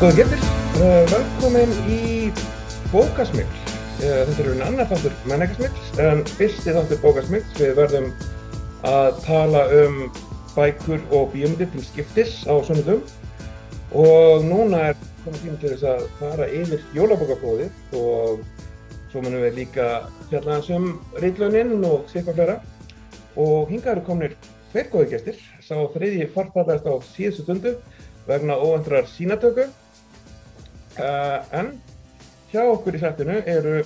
Góða getur, uh, velkomin í bókasmygl. Uh, þetta er einn annar þáttur menningarsmygl, en fyrsti þáttur bókasmygl. Við verðum að tala um bækur og bíómyndir til skiptis á sunnudum. Og núna er komið tíma til þess að fara yfir jólabókaflóðið og svo munum við líka fjalla hans um reytluninn og sérfa flera. Og hingað eru kominir tveir góði gestir. Sá þriðji farfallast á síðustu stundu vegna óvendrar sínatöku. Uh, en hjá okkur í sættinu eru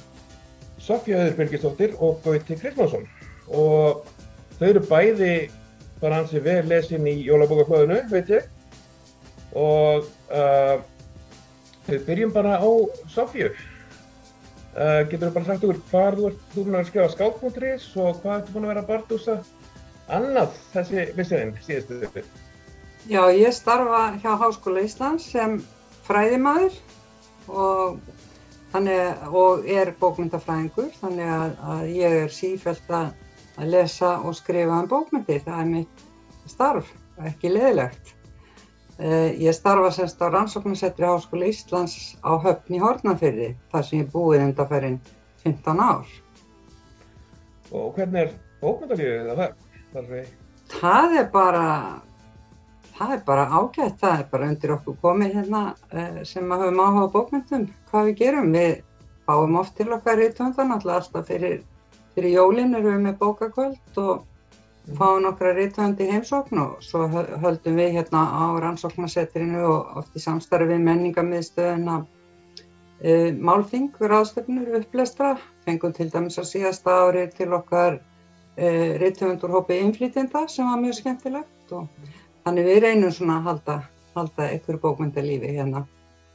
Sofja Öður Birgisdóttir og Gauti Kristmánsson. Og þau eru bæði bara hansi vel lesin í jólabókaflöðinu, veit ég. Og uh, við byrjum bara á Sofju uh, getur þú bara sagt okkur hvað þú ert þú að skrifa skátt.is og hvað ertu búin að vera að bardúsa? Annað þessi vissirinn síðustu. Þetta Já, ég starfa hjá Háskóla Íslands sem fræðimæður og, þannig, og er bókmyndafræðingur þannig að, að ég er sífælt að, að lesa og skrifa um bókmyndir. Það er mitt starf, ekki leðilegt. Uh, ég starfa semst á rannsóknarsettri Háskóla Íslands á höfn í Hortnafyrði þar sem ég búið undanferinn 15 ár. Og hvernig er bókmyndalífið það? Er, það er bara það er bara ágætt, það er bara undir okkur komið hérna uh, sem að höfum áhuga bókmyndum hvað við gerum. Við fáum oft til okkar í töndan alltaf fyrir, fyrir jólinn erum við með bókakvöld og fáum nokkra rítvöndi heimsókn og svo höldum við hérna á rannsóknarsettrinu og oft í samstarfi menningamiðstöðuna uh, málþing við ráðstöfnur upplestra. Fengum til dæmis á síðasta ári til okkar uh, rítvöndur hópi innflýtjenda sem var mjög skemmtilegt og Þannig við reynum svona að halda, halda einhverju bókmyndalífi hérna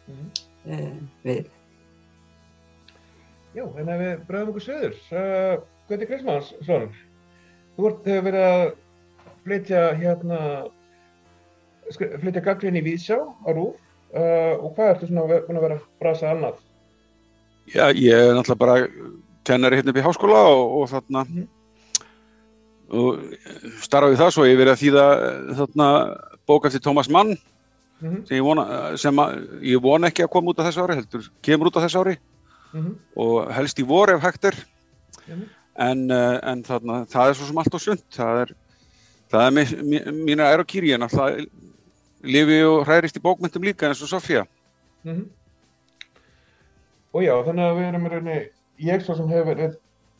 mm. e, við. Já, en ef við bregðum okkur söður, uh, Gauti Kristmannsson, þú vart hefur verið að flytja hérna, flytja gaggrinni í Vísjá á Rúf uh, og hvað ertu svona búin að vera að brasa annað? Já, ég er náttúrulega bara tennari hérna upp í háskóla og, og þarna mm og starfa við það svo ég verið að þýða eh, þarna bók eftir Thomas Mann mm -hmm. sem, ég vona, sem að, ég vona ekki að koma út á þessu ári heldur, kemur út á þessu ári mm -hmm. og helst í vor ef hægt er mm -hmm. en, eh, en þarna, það er svo sem allt og sund það er, það er mér, mína er á kýri en alltaf lifi og hærist í bókmyndum líka eins og Sofía og já þannig að við erum í rauninni ég svo sem hefur verið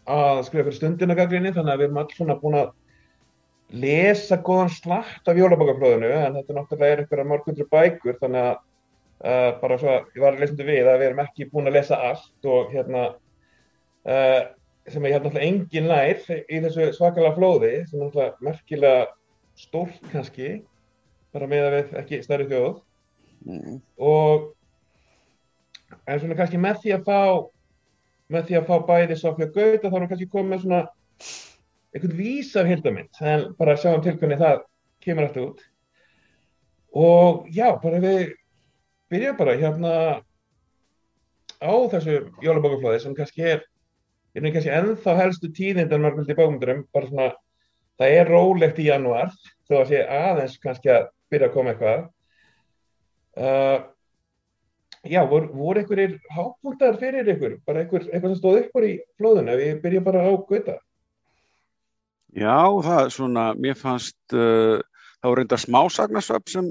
að skrifa fyrir stundina gaggrinni þannig að við erum alls svona búin að lesa góðan slatt af jólabokaflöðinu en þetta náttúrulega er einhverja mörgundur bækur þannig að uh, bara svo að ég var að lesandi við að við erum ekki búin að lesa allt og hérna uh, sem ég hef náttúrulega engin nær í þessu svakalega flóði sem náttúrulega merkilega stórt kannski bara með að við ekki stærri þjóð mm. og en svona kannski með því að fá með því að fá bæði Sofja Gauta þá erum við kannski komið með svona einhvern vís af hildamind en bara sjáum til hvernig það kemur alltaf út. Og já, bara við byrjum bara hérna á þessu jólabókaflóði sem kannski er ég er kannski ennþá helstu tíðindan marguldi bókmundurum bara svona, það er rólegt í janúar þó að sé aðeins kannski að byrja að koma eitthvað. Uh, Já, voru, voru einhverjir hápunktar fyrir ykkur, bara einhver, eitthvað sem stóð ykkur í flóðuna, við byrjum bara á Gauta. Já, það svona, mér fannst, uh, það voru reynda smásagnarsöp sem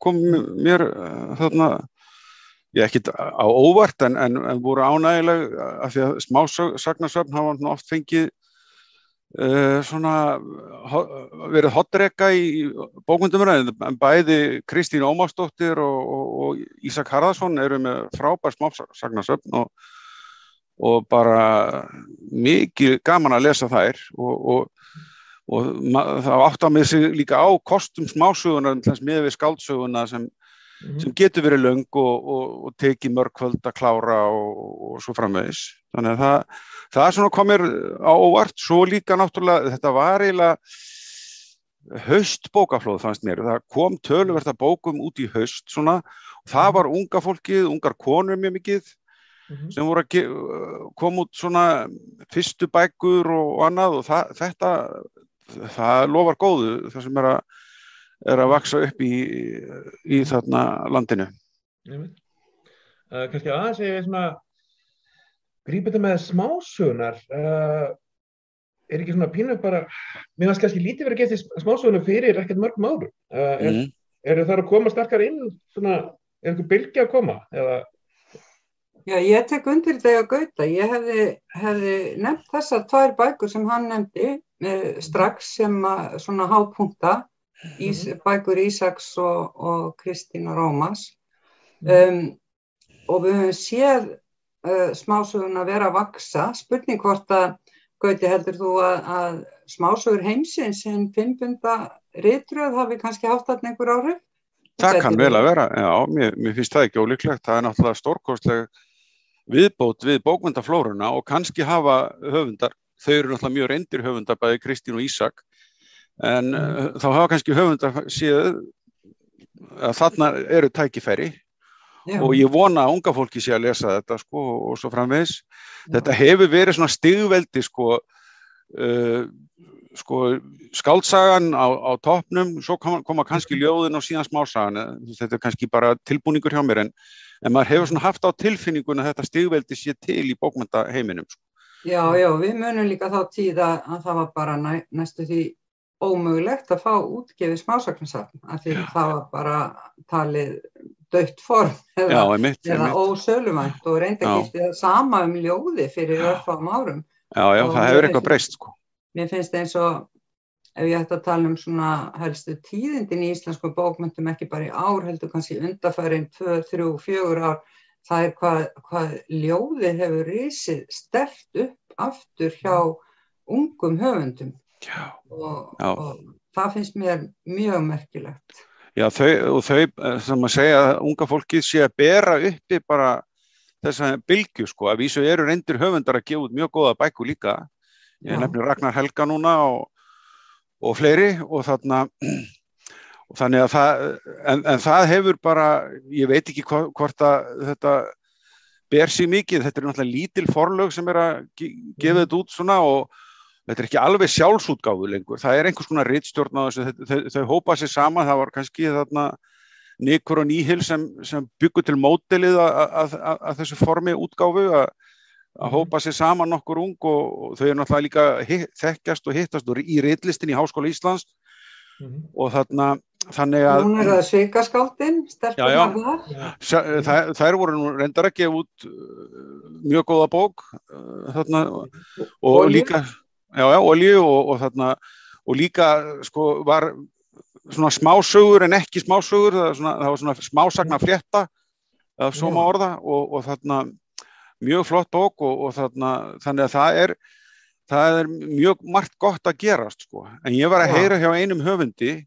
kom mér uh, þarna, ég ekki á óvart en, en, en voru ánægileg af því að smásagnarsöp hafa oft fengið svona ho verið hotrekka í bókmyndumræðin en bæði Kristín Ómarsdóttir og, og, og Ísak Harðarsson eru með frábær smásagnasöfn og, og bara mikið gaman að lesa þær og það átt að með sig líka á kostum smásögunar með við skaldsöguna sem, mm -hmm. sem getur verið löng og tekið mörgkvöld að klára og svo framvegis þannig að það það svona komir á óvart. Svo líka náttúrulega, þetta var eiginlega haust bókaflóð fannst mér, það kom tölverta bókum út í haust svona. Og það var unga fólkið, ungar konur mjög mikið mm -hmm. sem voru að koma út svona fyrstu bækur og, og annað og það, þetta það lofar góðu það sem er að, er að vaksa upp í, í þarna landinu. Uh, kannski aðeins ég svona grípið þetta með smásögunar uh, er ekki svona pínu bara mér finnst kannski lítið verið að geta smásögunar fyrir ekkert mörgum árum. Uh, er, mm. eru þar að koma starkar inn svona, er eitthvað bylgi að koma eða? Já, ég tek undir þegar Gauta, ég hefði, hefði nefnt þessar tvær bækur sem hann nefndi eh, strax sem að, svona hápunta, Ís, mhm. bækur Ísaks og, og Kristína Rómas um, og við höfum séð uh, smásögun að vera að vaksa, spurning hvort að Gauti heldur þú að, að smásögur heimsins en finnbunda ritröð hafi kannski haft þarna einhver áhrif? Það kann vel að vera, já, mér, mér finnst það ekki ólíklegt, það er náttúrulega stórkostlega viðbót við bókmyndaflórunna og kannski hafa höfundar, þau eru náttúrulega mjög reyndir höfundar bæði Kristín og Ísak en mm. uh, þá hafa kannski höfundar séð að þarna eru tækifæri Já. og ég vona að unga fólki sé að lesa þetta sko og svo framvegs Já. þetta hefur verið svona stigveldi sko uh, sko skáltsagan á, á toppnum svo koma kannski ljóðin og síðan smásagan þetta er kannski bara tilbúningur hjá mér en en maður hefur svona haft á tilfinninguna að þetta stigveldi sé til í bókmynda heiminum sko. Já, já, við munum líka þá tíða að það var bara næ, næstu því ómögulegt að fá útgefið smásaknarsafn af því það var bara talið dött form eða, eða ósöluvænt og reynda ekki það sama um ljóði fyrir örfam árum. Já, já, og það hefur eitthvað breyst sko. Mér finnst eins og ef ég ætti að tala um svona helstu tíðindin í íslensku bókmyndum ekki bara í ár heldur kannski undarfærin 2, 3, 4 ár það er hvað, hvað ljóði hefur risið stert upp aftur hjá ungum höfundum. Já. Og, og það finnst mér mjög merkilegt Já þau, og þau sem að segja að unga fólki sé að bera uppi bara þess að bylgu sko. Að vísu eru reyndir höfundar að gefa út mjög góða bæku líka. Ég nefnir Ragnar Helga núna og og fleiri og þarna og þannig að það en, en það hefur bara, ég veit ekki hvort að þetta ber sér mikið, þetta er náttúrulega lítil forlög sem er að gefa þetta út svona og þetta er ekki alveg sjálfsútgáðu lengur, það er einhvers konar rittstjórn á þessu, þau, þau, þau hópa sér sama, það var kannski þarna Nikur og Níhil sem, sem byggur til mótelið að þessu formi útgáfu að að mhm. hópa sér saman nokkur ung og, og þau eru náttúrulega líka hit, þekkjast og hittast og í reillistin í Háskóla Íslands. Mm -hmm. og þarna þannig að Hún er það sveikaskáldin það, þær voru nú reyndar að gefa út uh, mjög góða bók uh, þarna. Og olju. líka já, já, olju og, og þarna og líka sko var svona smásögur en ekki smásögur það, svona, það var svona smásagna frétta af svona orða og, og þarna mjög flott bók og, og þarna, þannig að það er, það er mjög margt gott að gerast sko. en ég var að heyra hjá einum höfundi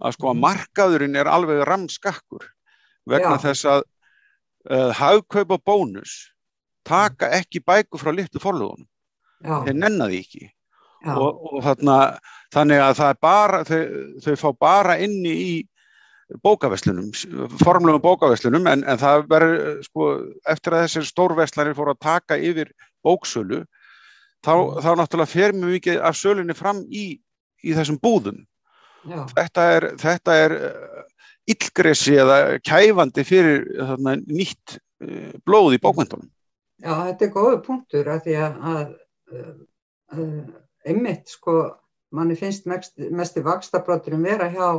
að sko að mhm. markaðurinn er alveg ramskakkur vegna Já. þess að uh, hagkaup og bónus taka mhm. ekki bæku frá litlu forlugunum þeir nennaði ekki. Og, og þarna, þannig að það er bara þau, þau fá bara inni í bókaveslunum, formlegum bókaveslunum en, en það verður sko eftir að þessir stórveslari fóru að taka yfir bóksölu þá, mm. þá náttúrulega fer mjög mikið af sölunni fram í, í þessum búðum. Já. þetta er, þetta er uh, illgresi eða kæfandi fyrir þarna, nýtt uh, blóð í bókvendunum Já, þetta er góðu punktur að því að, að einmitt sko manni finnst mest, mest í vakstabróturum vera hjá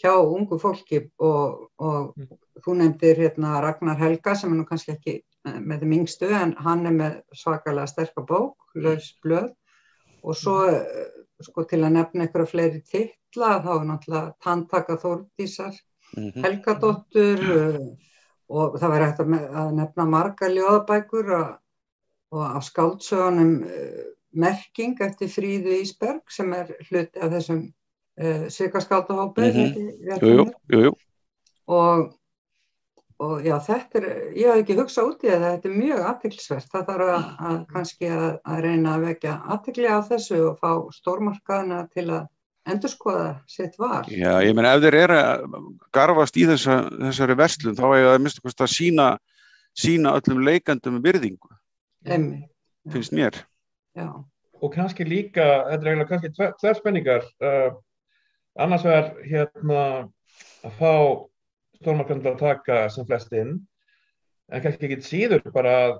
hjá ungu fólki og, og mm. þú nefndir hérna Ragnar Helga sem er nú kannski ekki eh, með þeim yngstu en hann er með svakalega sterkar bók, laus blöð og svo mm. eh, sko til að nefna ykkur af fleiri titla þá er náttúrulega Tantaka Þórdísar, mm -hmm. Helgadóttur eh, og það verður hægt að nefna marga ljóðabækur og, og á skáldsögunum merking eftir Fríðu Ísberg sem er hluti af þessum uh, eh, Sigurskaldahópi mm -hmm. og og já þetta er, ég hef ekki hugsað út í það þetta er mjög aðtilsvert það þarf að, að kannski að, að reyna að vekja aðtilli á þessu og fá stórmarkaðina til að endur skoða sitt var Já, ég menn ef þeir eru að garfast í þessa, þessari verslun þá er það að mista að sína, sína öllum leikandum virðingu Emmi, finnst mér Já. og kannski líka, þetta er eiginlega kannski tver spenningar uh, annars vegar hérna að fá stórmarkandur að taka sem flest inn en kannski ekki síður bara að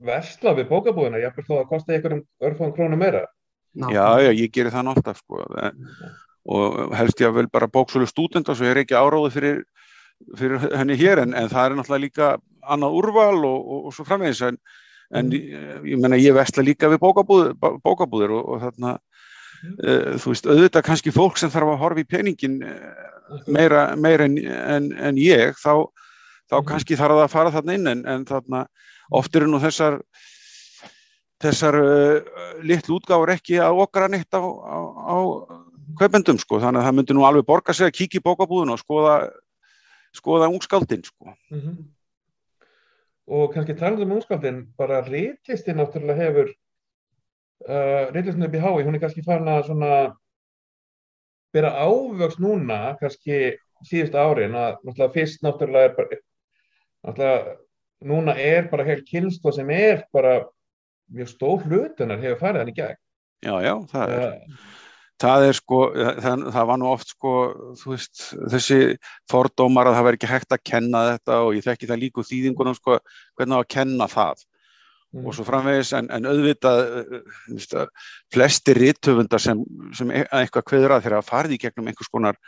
versla við bókabúðina, ég er þó að kosta einhverjum örfum krónum meira. Já, já, ég gerir það náttúrulega sko og helst ég að vel bara bóksölu stúdenda svo ég er ekki áráði fyrir, fyrir henni hér en, en það er náttúrulega líka annað úrval og, og, og svo framvegis en, en ég menna ég versla líka við bókabúðir, bókabúðir og, og þarna uh, þú veist auðvitað kannski fólk sem þarf að horfa í peningin uh, meira, meira en, en, en ég þá, þá mm. kannski þarf það að fara þarna inn en þarna oft eru nú þessar þessar uh, litlu útgáður ekki að okkara neitt á, á, á kaupendum sko, þannig að það myndi nú alveg borga sig að kíkja í bókabúðun og skoða skoða ungskáldin sko. Mm -hmm. Og kannski talað um ungskáldin, bara reytlistin náttúrulega hefur uh, reytlistin upp í hái, hún er kannski farin að svona bera ávöks núna, kannski síðust árin, að náttúrulega fyrst náttúrulega er bara náttúrulega núna er bara heil kynsto sem er bara mjög stór hlutunar hefur farið hann í gegn. Já, já, það er... Uh, það er sko, það, það var nú oft sko, þú veist, þessi fordómar að það verður ekki hægt að kenna þetta og ég þekki það líku þýðingunum sko, hvernig á að kenna það mm. og svo framvegis en, en auðvitað veist, flesti rittöfundar sem, sem e, eitthvað kveður að þeirra farði í gegnum einhvers konar,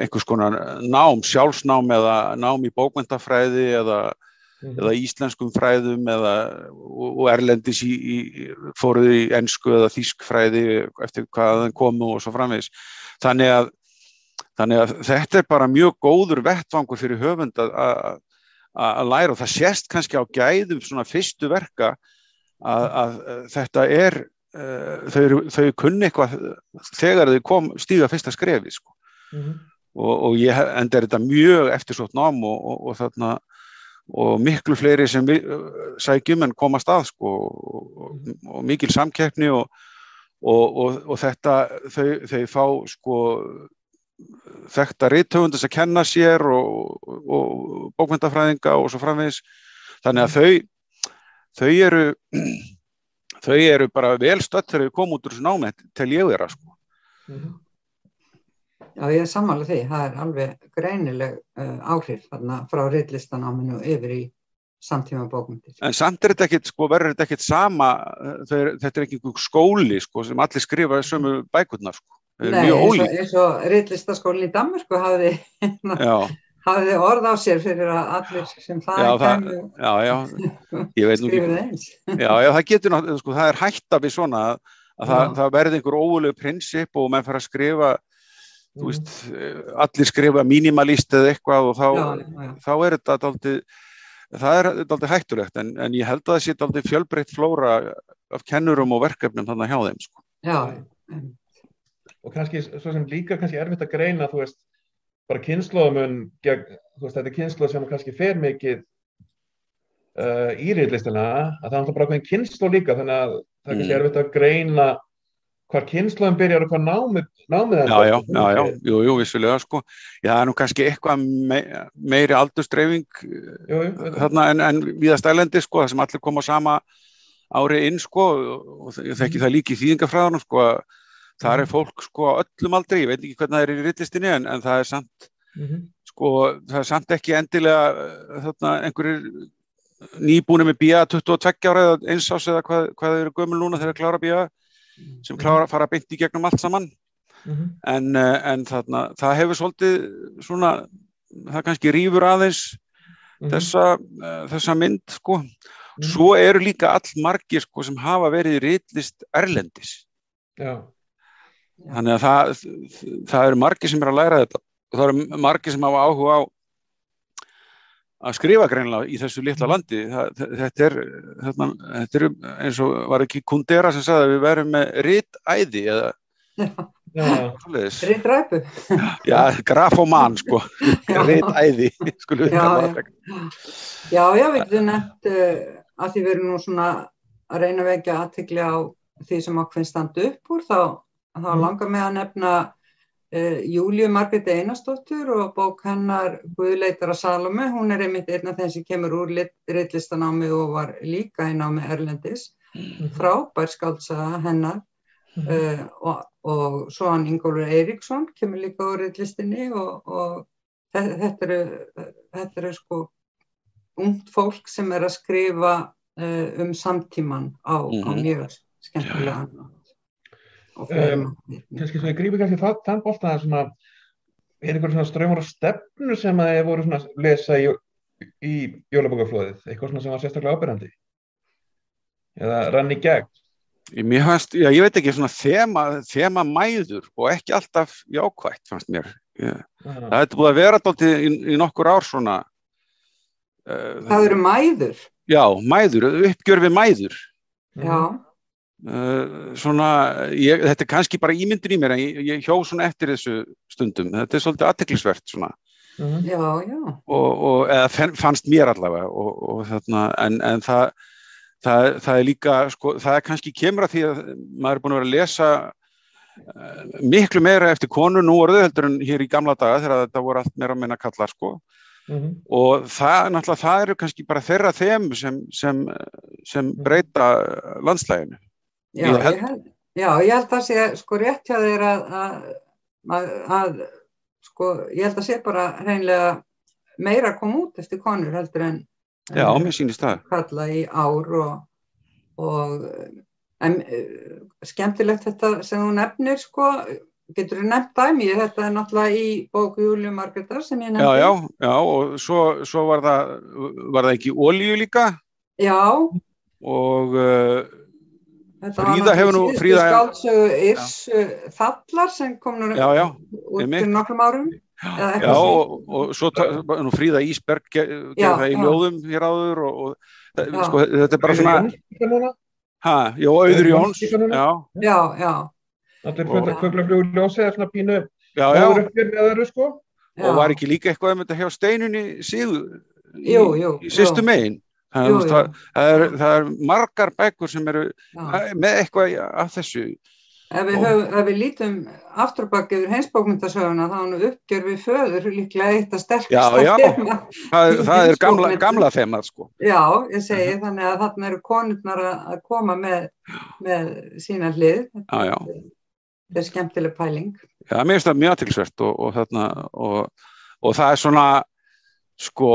einhvers konar nám, sjálfsnám eða nám í bókmyndafræði eða Mm eða íslenskum fræðum eða, og erlendis í, í, fóruð í ennsku eða þískfræði eftir hvaðan komu og svo framvegs. Þannig að, þannig að þetta er bara mjög góður vettvangur fyrir höfund að, að, að læra og það sést kannski á gæðum svona fyrstu verka að þetta er, uh, þau, þau kunni eitthvað þegar þau kom stíga fyrsta skrefi sko. Mm -hmm. og, og ég endur þetta mjög eftirsótt nám og, og, og þarna og miklu fleiri sem sækjum en komast að sko, og, og mikil samkeppni og, og, og þetta þau, þau fá sko, þetta rittöfundis að kenna sér og bókmyndafræðinga og svo framvegis þannig að þau þau eru þau eru bara vel stött þegar við komum út úr þessu námið til ég vera sko. mm -hmm. Já, ég er sammálið því. Það er alveg greinileg uh, áhrif þarna frá riðlistanáminu yfir í samtíma bókmyndir. En samt er þetta ekkit, sko, verður þetta ekkit sama, er, þetta er ekki einhver skóli, sko, sem allir skrifa sömu bækurnar, sko. Nei, eins og, riðlistaskólinn í Danmarku hafði, hafði orð á sér fyrir að allir sem það já, já, já, skrifið eins. Já, já, það getur náttúrulega, sko, það er hætta við svona að, að það, það verði einhver óvölu prinsip og menn fara að skrifa þú veist, eh, allir skrifa mínimalist eða eitthvað og þá, já, já. þá er þetta aldrei, það er aldrei hættulegt en, en ég held að það sé aldrei fjölbreytt flóra af kennurum og verkefnum þannig hjá þeim sko. Já, og kannski svo sem líka kannski erfitt að greina, þú veist, bara kynnslóðumun, þú veist, þetta er kynnslóð sem kannski fer mikið uh, í reyðlistina, að það er alltaf bara einhvern kynnslóð líka, þannig að það er kannski mm. erfitt að greina hvað kynnslóðum byrjar og hvað námið, námið Já, já, já, já, jú, jú, vissulega sko. Já, það er nú kannski eitthvað me, meiri aldurstreyfing þarna en, en viðast ælendi sko, það sem allir koma sama ári inn sko og þekki mm. það líki þýðingafræðanum sko að það er mhm. fólk sko öllum aldrei, ég veit ekki hvernig það er í ritlistinni en, en það er samt mm -hmm. sko, það er samt ekki endilega þarna einhverjir nýbúinu með bíja 22 ára eða eins ás eða hvað, hvað eru gömul núna þegar það klára bíja sem klára að fara beint í gegnum allt saman mm -hmm. en, eh, en þarna, það hefur svolítið svona, það kannski rýfur aðeins mm -hmm. þessa, uh, þessa mynd sko. Mm -hmm. svo eru líka all margir sko, sem hafa verið reytlist erlendis Já. þannig að það, það eru margir sem er að læra þetta og það eru margir sem hafa áhuga á að skrifa greinlega í þessu litla mhm. landi. Það, þetta, er, þetta, þetta er eins og var ekki Kundera sem sagði að við verum með rittæði eða rittræpu já, grafoman sko. Rittæði já, já, já, við getum nefnt uh, að því við erum nú svona að reyna að vekja aðtikli á því sem ákveðin standa upp úr þá, þá mm. langar mig að nefna Júliu Margrit Einarstóttur og bók hennar Guðleitar að Salome, hún er einmitt einn af þeim sem kemur úr reillistanámi og var líka í námi Erlendis mm -hmm. frábær skáltsaða hennar mm -hmm. uh, og, og svo hann Ingólfur Eiríksson kemur líka úr reillistinni og, og þetta eru þetta eru sko ungt fólk sem er að skrifa uh, um samtíman á, á Mhm. mjög skemmtilega og Um, kannski svo ég grípi kannski það, þann bolta að svona er einhver svona ströymur og stefnu sem að þið voru svona að lesa í, í jólabókaflóðið, eitthvað svona sem var sérstaklega ábyrjandi eða rann í gegn Mér fannst, já, ég veit ekki, svona þema, þema mæður og ekki alltaf jákvætt, fannst mér. Ég, það hefði búið að vera dálítið í, í nokkur ár svona. Uh, það eru mæður Já, mæður, uppgjör við mæður. já, Uh, svona, ég, þetta er kannski bara ímyndur í mér en ég, ég hjó svona eftir þessu stundum. Þetta er svolítið aðteklisvert svona. Mhm. já, já og, og eða fann- fannst mér allavega og, og þarna, en, en það, það, það er líka, sko, það er kannski kemur að því að maður er búin að vera að lesa uh, miklu meira eftir konu nú orðið heldur en hér í gamla daga þegar þetta voru allt meira að minna kallar sko Mhm. og það, náttúrulega, það eru kannski bara þeirra þeim sem, sem, sem breyta landslæginu. Já, Ég ég held- held, já, ég held að sé sko rétt hjá þér að, að, að, sko, ég held að sé bara hreinlega meira að koma út eftir konur heldur en Já, en mér sýnist það. kalla í ár og, og en, eh, skemmtilegt þetta sem þú nefnir sko, getur þú nefnt dæmi, þetta er náttúrulega í bóku Júliu Margreðar sem ég nefndi. Já, já, já, og svo, svo var, það, var það ekki ólíu líka Já, og uh, þetta Fríða hefur nú- Fríða- skáldsögu Yrsu Þallar sem kom nú Já, já, út fyrir nokkrum árum. eða Já, og, og svo nú Fríða Ísberg gerði það í ljóðum hér áður og, og sko, þetta er bara svona ha, já, Auður Jóns já, Já, já, allir Og- fullt köglaflugur ljósið er svona pínu já, já, öðru sko. Og var ekki líka eitthvað um þetta hjá steinunni síðu í, Jú, jú, í sýstu jú. Jú, jú, það, það, er, það er margar bækur sem eru Já. með eitthvað af þessu Ef við, höf, ef við lítum aftur á bak yfir heimsbókmyndasöguna þá er nú uppgjör við föður líklega eitt að sterkast Já, já. það, það er gamla, gamla þemað sko Já, ég segi þannig að þarna eru konurnar að að koma með, með sína hlið. Já, já. Þetta er skemmtileg pæling. Já, mér finnst það mjög aðtilsvert og, og, og, og það er svona sko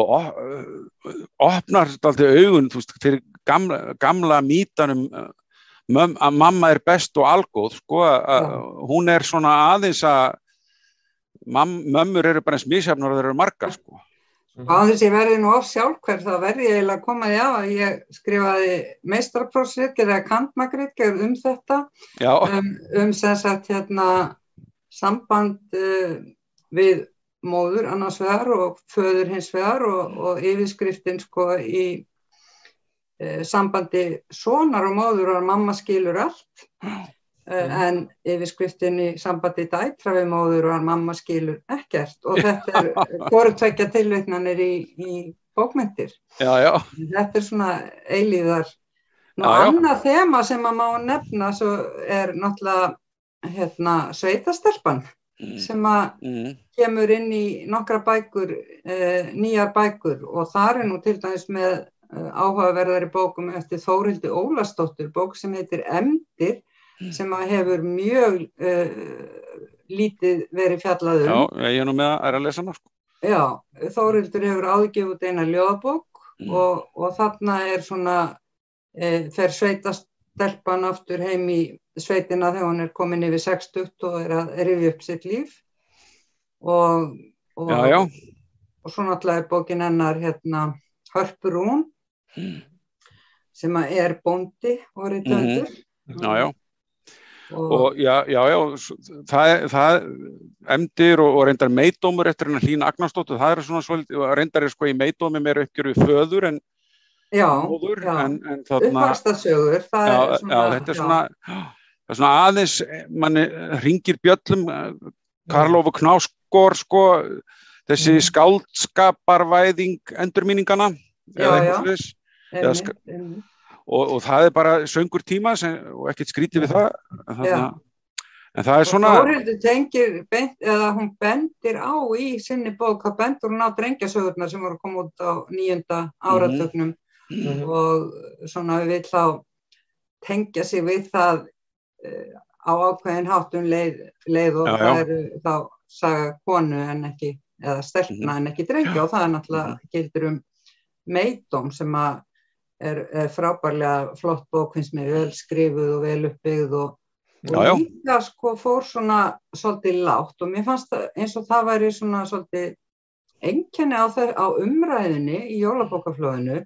opnar alltaf augun veist, fyrir gamla, gamla mítanum að mamma er best og algóð sko, hún er svona aðeins að mömmur eru bara eins misjafnar og þeir eru margar sko. Á þess að ég verði nú of sjálfhverf þá verði ég eiginlega að koma á að ég skrifaði meistraprófsritgerð eða kantmakritgerð um þetta. Um, um sem sagt hérna samband uh, við móður annars vegar og föður hins vegar og, og yfirskriftin sko í uh, sambandi sonar og móður og mamma skilur allt. Uh, en yfirskriftin í sambandi dætra við móður og mamma skilur ekkert. Og þetta er hvort tvekja tilvitnanir í, í bókmyndir já, já, þetta er svona eilíðar. Nú, Já, annað þema sem að má nefna svo er náttúrulega hérna, sveitastelpan sem að mm, kemur inn í nokkra bækur, eh, nýjar bækur og þar er nú til dæmis með eh, áhugaverðari bókum eftir Þórildi Ólastóttur, bók sem heitir Emdir, sem að hefur mjög eh, lítið verið fjallað já, um. ég er nú með að er að lesa hana sko. Já, Þórildur hefur áðgjöf út eina ljóðabók Mm. og, og þarna er svona, e, fer sveitastelpan aftur heim í sveitina þegar hún er komin yfir 60 og er að rifja upp sitt líf og, og, Já, já, og svo náttúrulega er bókin hennar hérna Hörpurún Mm. sem að er bóndi og reyndöndur Mhm. já, já og já, já, já s- það, það emdir og, og reyndar meidómur eftir hennar Hlín Agnarsdóttur, það er svona svolítið, og reyndar er sko í meidómi meira uppgjör við föður en já, móður, já. en, en þarna, uppvakstasögur það já, er já, svona, þetta er svona, það er svona aðeins, manni ringir bjöllum, Karlofu Knáskor, sko, þessi skáldskaparvæðing endurmíningana, Já, eða já. eitthvað einmitt, ska- einmitt. og, og það er bara söngur tíma sem, og ekkert skrítið við það, þarna, en það er svona, Og Þórhildur tengir, beint, eða hún bendir á í sinni bók, hvað bendur hún á drengjasögurnar sem voru að koma út á nýjunda áratögnum Mhm. og svona við þá tengja sig við það uh, á ákveðin háttun leið, leið og Já, það eru þá saga konu en ekki, eða stelpna en ekki drengja og það er náttúrulega gildur um Meidóm sem að er, er frábærlega flott bók finnst mér vel skrifuð og vel uppbyggð og, og Já, já. líka sko fór svona svolítið látt og mér fannst það eins og það væri svona svolítið einkenni á, á umræðinni í jólabókaflóðinu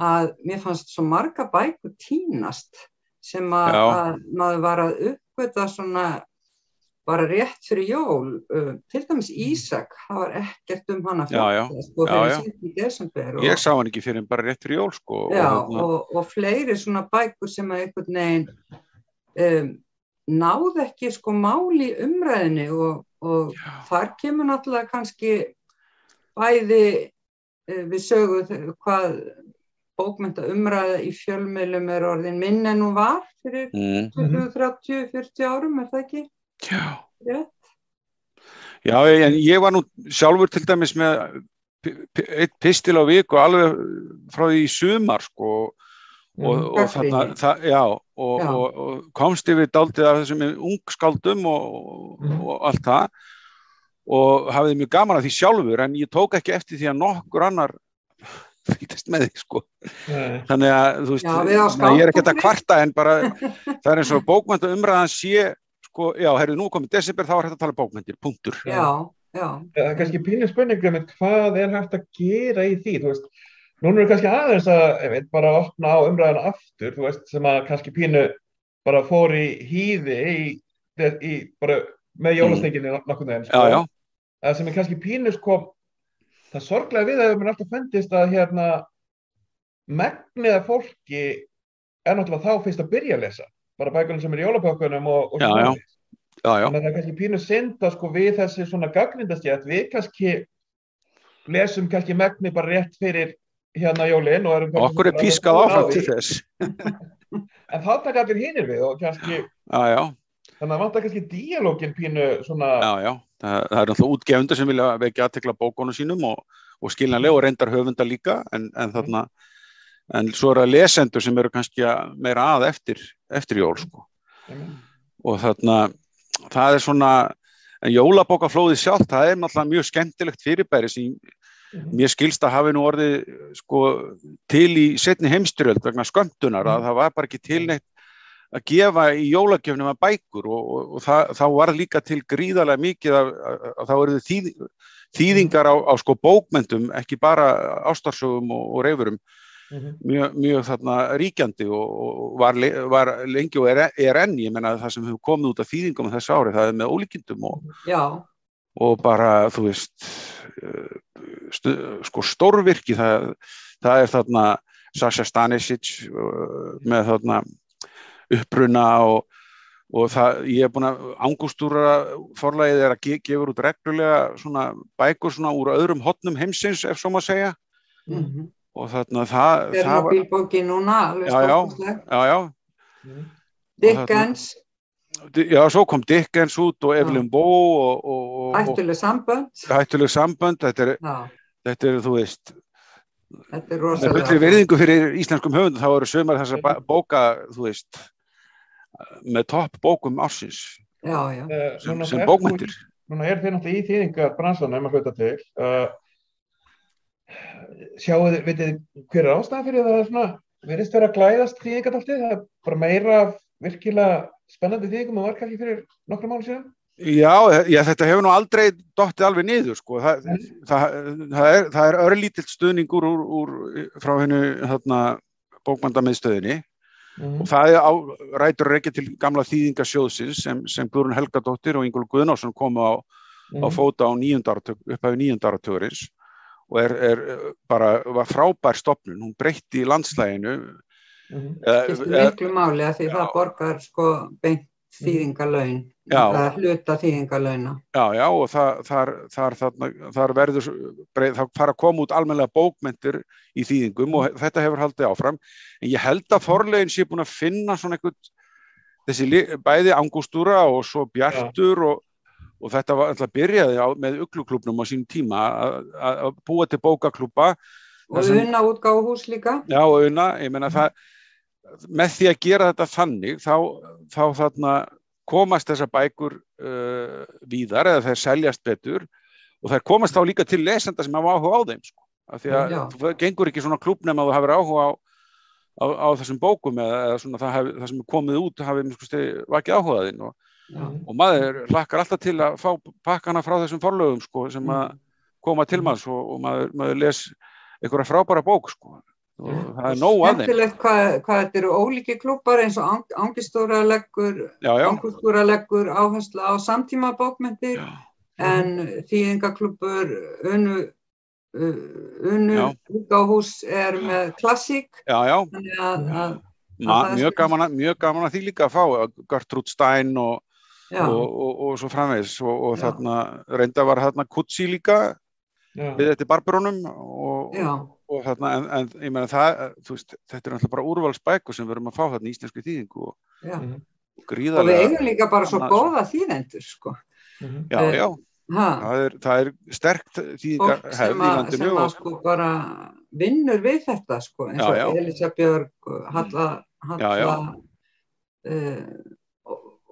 að mér fannst svo marga bækur tínast sem að, að maður var að uppgöta svona bara rétt fyrir jól uh, til dæmis Ísak, það var ekkert um hana Já, já. sko, og, Ég sá hann ekki fyrir en bara rétt fyrir jól sko. já, og, þarna- og, og fleiri svona bækur sem að einhvern veginn um, náð ekki sko máli í umræðinni og, og þar kemur náttúrulega kannski bæði uh, við sögu þ- hvað bókmynda umræða í fjölmiðlum er orðin minn en hún var fyrir mm, 20, 30, 40 árum, er það ekki? já. Rétt? Já, en ég var nú sjálfur til dæmis með eitt pistil á viku alveg frá því í sumar sko og, og Gagnrýni. þarna, það, já, og, Já. Og, og komst yfir daldið af þessum ungskáldum og, og allt það og hafði mjög gaman af því sjálfur en ég tók ekki eftir því að nokkur annar fýtist með því sko. Nei. þannig að þú veist, Já, ég er ekki að kvarta en bara það er eins og bókmænta umræðan sé sko, já, herru, nú komið desember þá er þetta að tala um bókmæntir, punktur. Já, já, Það er kannski pínu spurningum með hvað er hægt að gera í því, þú veist, núna er kannski aðeins að, ég veit, bara að opna á umræðan aftur, þú veist, sem að kannski pínu bara fór í hýði í, í bara með veginn, já, já, Það sem er kannski pínu, sko, það sorglega við að mér alltaf fundist að hérna megniða fólki er náttúrulega þá fyrst að byrja að lesa, bara bækunum sem er í jólabökkunum og, og Já, já. já, að það er kannski pínu synd að sko við þessi svona gaggrindastjætt, við kannski lesum kannski megni bara rétt fyrir hérna jólin og erum okkur er pískað áfram til þess. En þá taka allir hinir við og kannski, þannig að vantar kannski díalógin pínu svona, það, er náttúrulega útgefundur sem vilja vekja aðtekla bókónu sínum og, og skiljanlega og reyndar höfunda líka en, en þarna en svo eru það lesendur sem eru kannski að- meira að eftir, eftir jól sko. og þarna það er svona en jólabókaflóðið sjálft, það er náttúrulega mjög skemmtilegt fyrirbæri sem mér skilst að hafi nú orðið sko, til í setni heimstyrjöld vegna skömmtunar að það var bara ekki til neitt að gefa í jólagjöfnum að bækur og, og, og það, þá var líka til gríðarlega mikið að, að, að það voruð þýð, þýðingar á, á sko bókmentum ekki bara ástarsögum og, og reyfurum Mhm. mjög, mjög þarna ríkjandi og, og var, var lengi og er, er enn, ég menna það sem hefur komið út af þýðingum þessu ári, það er með ólíkindum og, bara, þú veist stu, sko stórvirki það, það er þarna Sasha Stanisic uh, með þarna uppruna og, og það, ég er búin að angustúra forlægið er að ge gefur út reglulega svona bækur svona úr öðrum hotnum heimsins ef svo maður segja mhm. og þarna það, það var, Tjernobyl-bókin núna, Já, já. já, já, Mhm. Dickens, Di- já, svo kom Dickens út og Evelyn Boe og, og, og, hættuleg sambönd. hættuleg sambönd, þetta er, þetta er, þú veist þetta er með rosalega. fullri virðingu fyrir íslenskum höfundum þá eru sömur þessar bóka, þú veist með topp bókum ársins Já, já. Eh, sem, sem er- bókmyndir Núna er þeir náttúrulega í þýðingar bransanum að hluta til. Uh, sjáu þið, vitið þið hver er ástæðan fyrir það svona, verðist vera að glæðast þýðingartáltið, það er bara meira af virkilega spennandi þýðingum og var kannski fyrir nokkrum mánu síðan. Já, já, þetta hefur nú aldrei dottið alveg niður sko. Þa, Nei. það, það, er, það er örlítill stuðningur úr, úr, frá hennu þarna, bókmyndamiðstöðinni Mm. og það er á, rætur ekki til gamla þýðingasjóðsins sem, sem Guðrún Helgadóttir og Ingól Guðnásson komu á, á fóta á nýjundaratug, upphæfi nýjundaratugurins og er, er bara, var frábær stopnun, hún breytti í landslæginu Mm. eh, Skiptir eh, miklu máli að því Já. það borgar sko beint eða Hluta þýðingalauna. Já, já, og það, þar, þar, þar verður, breið, það fara að koma út almennilega bókmyndir í þýðingum og þetta hefur haldið áfram. En ég held að forlegin sé búin að finna svona einhvern, þessi bæði angústúra og svo bjartur og, og þetta var alltaf byrjaði á, með ugluklubnum á sínum tíma að- búa til bókaklúpa Og unna útgáfuhús líka. Já, og unna, ég meina það, með því að gera þetta þannig, þá, þá þarna komast þessar bækur uh, víðar eða þær seljast betur og þær komast þá líka til lesenda sem hafa áhuga á þeim, sko. af því að Já. þú gengur ekki svona klúb nema þú hafur áhuga á, á, á þessum bókum eða, eða svona það, hef, það sem er komið út hafi skusti, vakið áhugaðinn og, og maður hlakkar alltaf til að fá pakkana frá þessum forlögum sko, sem að koma til manns og, og maður, maður les einhverja frábæra bók sko. Það er nóg að þeim. Skemmtilegt hvað, hvað þetta eru ólíki klúpar eins og Ang- Angistúra leggur, já, já, áherslu á samtíma bókmyndir já, en þýðingaklúpur Unu, uh, unu Já. útgáhús er með klassík. Já, já. þannig að, að Ma, mjög, gaman, að- mjög gaman að því líka að fá Gertrúd Stein og, já, og, og, og svo framvegis. Og, og Já. þarna reynda var þarna Kutsi líka Já. við þetta barbarónum og, já, og þarna en, en ég meina það, þú veist, þetta er náttúrulega bara úrvalsbækur sem við erum að fá þarna í íslensku þýðingu og, já. Mhm. og og við gríðarlega eigum líka bara svo annað, góða þýðendur sko. Mhm. já, eh, já, ha, það er, það er sterkt þýðingar fólk hefð sem, í landinu sem að og, sko bara vinnur við þetta sko, eins Já, og já. Elisa Björg Halla, Halla Já, já. Uh,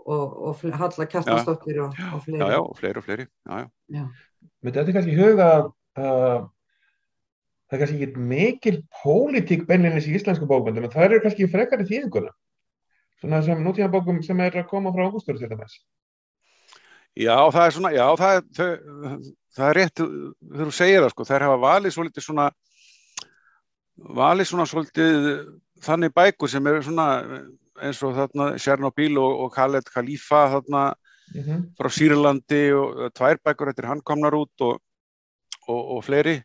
og, og, Halla Kjartansdóttir og, og fleiri já, já, og fleiri og fleiri já, já, Já. Mér þetta er kannski huga að uh, það er kannski ekki mikil pólitík beinlinnis í íslensku bókmyndum en það eru kannski frekar í þýðinguna svona sem nútíma bókum sem er að koma frá ágústur til dæmis. Já, það er svona já, það er, þau, það er rétt þegar þú segir það sko, þær hafa valið svolítið svona valið svona svolítið þannig bækur sem eru svona eins og þarna Chernobyl og, og Khaled Khalifa þarna mm -hmm. frá Sýrlandi og tvær bækur þetta er hann komnar út og, og, og fleiri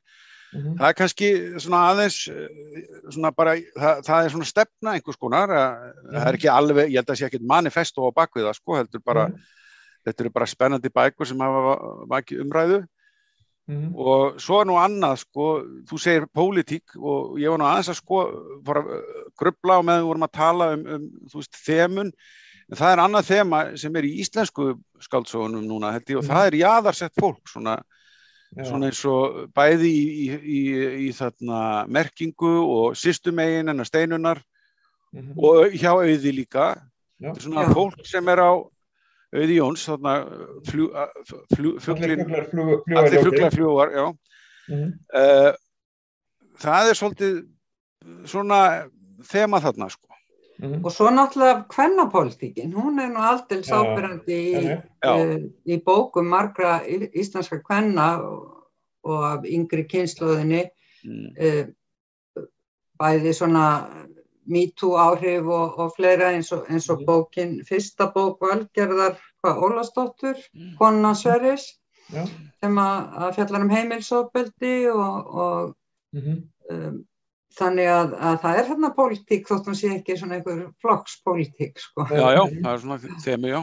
Mhm. það er kannski svona aðeins eh, svona bara, það, það er svona stefna einhvers konar, að, það er ekki alveg ég held að það sé ekkit manifesto á bakvið það sko, heldur bara, Mhm. þetta eru bara spennandi bækur sem hafa vakið umræðu Mhm. og svo er nú annað sko, þú segir pólitík og ég var nú aðeins að sko fara að grubla á meðan við vorum að tala um, um þú veist, þemun en það er annað þema sem er í íslensku skáldsóðunum núna held ég og Mhm. það er jaðarsett fólk svona. Svona eins og bæði í, í, í, í þarna merkingu og systumegin en að steinunar Mhm. og hjá auði líka Já. Er svona Já. fólk sem er á auði Jóns þarna Allir fuglar fljúar Mhm. Uh, það er svolítið svona þema þarna sko. Mhm. og svo náttúrulega kvennapolítikin hún er nú aldrei sábyrjandi í, uh, í bókum margra íslenska kvenna og, og af yngri kynnslóðinni mm. uh, bæði svona MeToo áhrif og, og fleira eins og, eins og Mhm. bókin, fyrsta bók Valgerðar, hvað, Ólastóttur, Konna Sverris, Já. sem að, að fjallar um heimilsofbeldi og, og Mhm. um, þannig að, að það er hérna pólitík þótt hún sé ekki svona einhver flokkspólitík, sko. já, já, það er svona þemi, já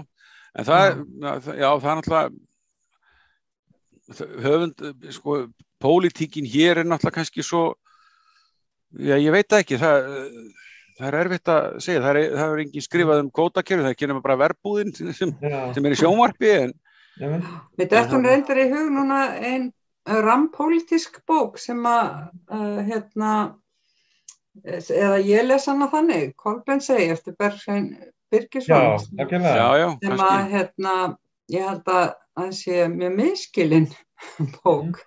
en það, er, já, það er náttúrulega höfund, sko pólitíkin hér er náttúrulega kannski svo já, ég veit ekki það, það er erfitt að segja það er, það er engin skrifað um kótakerfi það er ekki nema bara verbúðin sem, sem er í sjónvarpi en. Mér dettum reyndar í hug núna einn rampólitísk bók sem að, uh, hérna, eða ég les hana þannig, Kolben segi eftir Já, já, já, sem að, hérna, ég held að það sé mjög miskilinn bók.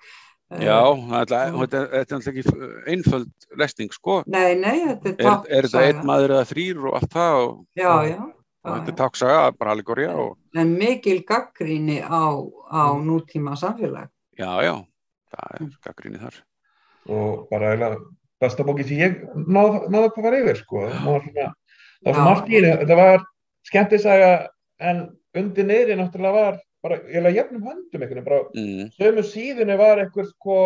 já, það er- þetta er- þetta er náttúrulega ekki einföld lesning, sko Nei, nei, þetta er er, er þetta einn maður eða þrýr og allt það og, Já, já. já, þetta er já. táksaga, bara allegória og En mikil gaggríni á, á Mm. nútíma samfélag. já, já, það er gaggrinni þar og bara eiginlega besta bóki sem ég náði náð að fara yfir sko. það svona, það var svo Já. margt í henni þetta var skemmtisaga en undir niðri náttúrulega var bara eiginlega jafnum höndum bara mm. sömu síðunni var eitthvað sko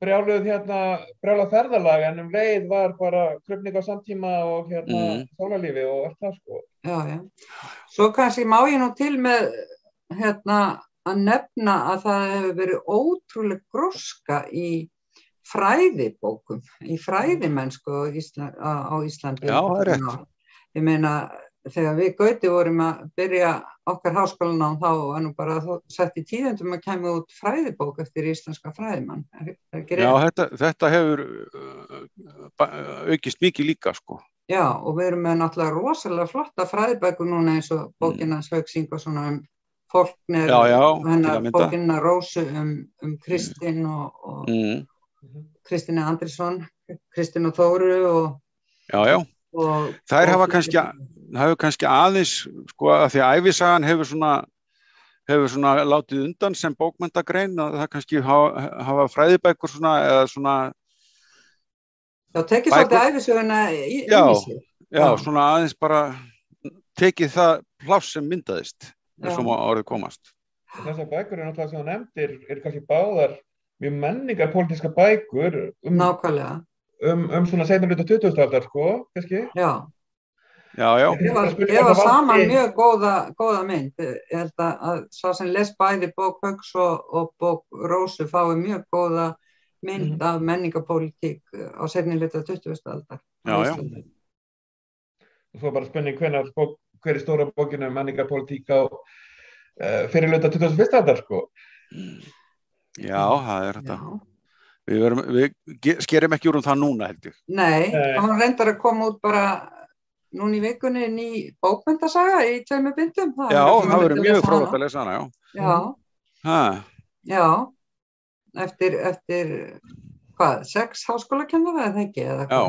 brjáluð hérna brjáluð ferðalag en um leið var bara krupning á samtíma og hérna Mm. sálarlífi og allt það sko Já, já. Svo kannski má ég nú til með hérna að nefna að það hefur verið ótrúlega gróska í fræðibókum, í fræðimennsku á, Ísla, á Íslandi. Já, það er rétt. Ég meina, þegar við Gauti vorum að byrja okkar háskólan á þá var nú bara sett í tíðendum að kemur út fræðibók eftir íslenska fræðimann. Er, er Já, þetta, þetta hefur uh, ba- aukist mikið líka sko. Já, og við erum með náttúrulega rosalega flotta fræðibækur núna eins og bókina Sveiksing og svona um fólknir, hennar bókina Rósu um, um Kristinn og, og, Mm. Mhm. Kristina Andrisson, Kristina Þóru og, Já, já, og þær hafa og- kannski, það hefur kannski aðeins, sko, að því að æfisagan hefur svona, hefur svona látið undan sem bókmyndagrein og það kannski hafa, hafa fræðibækur svona, eða svona, Já, tekið svolítið æfisöguna í, Já. inn í sig. já, Já. svona aðeins bara tekið það pláss sem myndaðist, Já. sem á orðið komast. Og Þessar bækur eru náttúrulega sem þú nefndir, eru kannski báðar mjög menningar pólitíska bækur um, Nákvæmlega, um, um svona seinna hluta 20. aldar, sko, kannski. já. Já, já, Spurning gefa hvort það saman vanti- mjög góða, góða mynd. Ég held að, að sá sem les bæði bók Hauks og, og bók Rósu fái mjög góða mynd Mhm. af menningapólitík á setni hluta 20. aldar. á Já, já. Og svo bara spurning hvenar, bók, hver er stóra bókinu um menningar pólitík á uh, fyrir hluta 21. aldar, sko. Já, það er þetta. Já. Við, verum, við skerum ekki úr um það núna, held ég. Nei, Nei. hann reyndar að koma út bara núna í vikunni ný bókmyndasaga í tveimur bindum. Það Já, það verður mjög hana. að lesa hana, já. Já, Ha, já, eftir, eftir hvað, sex háskólakennara eða ekki? Eða já.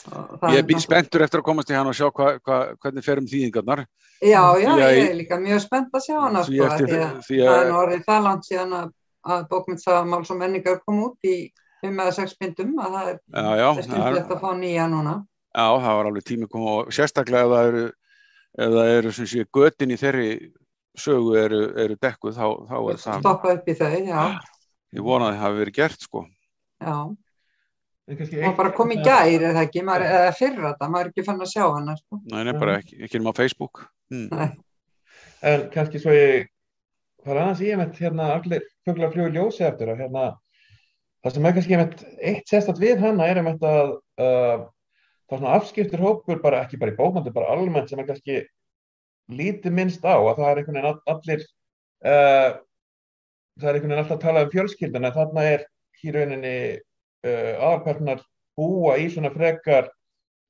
Ég er bí- náttúrulega- spenntur eftir að komast í hann og sjá hva, hva, hvernig fer um þýðingarnar. Já, já, ég í- er líka mjög spennt að sjá hana sko, því að það að- er orðið það langt síðan að, að bókmyndsaga máls og menningar kom út í fimm eða sex bindum að það er, Já, já, er það er, skemmtilegt að fá nýja núna. já, það var alveg tími koma og sérstaklega ef það eru, ef það eru sem sé götin í þeirri sögu eru, eru dekkuð, þá, þá er það, Stoppa upp í þau, já, ég vonaði að það hafi verið gert, sko. já. Eitt- bara komið í gær eða ekki, maður, eða fyrra þetta, maður er ekki fann að sjá hana sko. Nei, nei, bara ekki, ekki um á Facebook. Hmm. Nei. En kannski svo ég fara aðeins í einmitt hérna allir fuglar fljóðu ljósi eftir og hérna það sem er kannski einmitt eitt sérstætt við hana er einmitt að uh, það er svona afskiptur hópur bara ekki bara í bókmyndu, bara almennt sem er kannski lítið minnst á að það er einhvern veginn all- allir uh, það er einhvern veginn alltaf að tala um fjölskylduna en þarna er í rauninni uh, aðalpersonar búa í svona frekar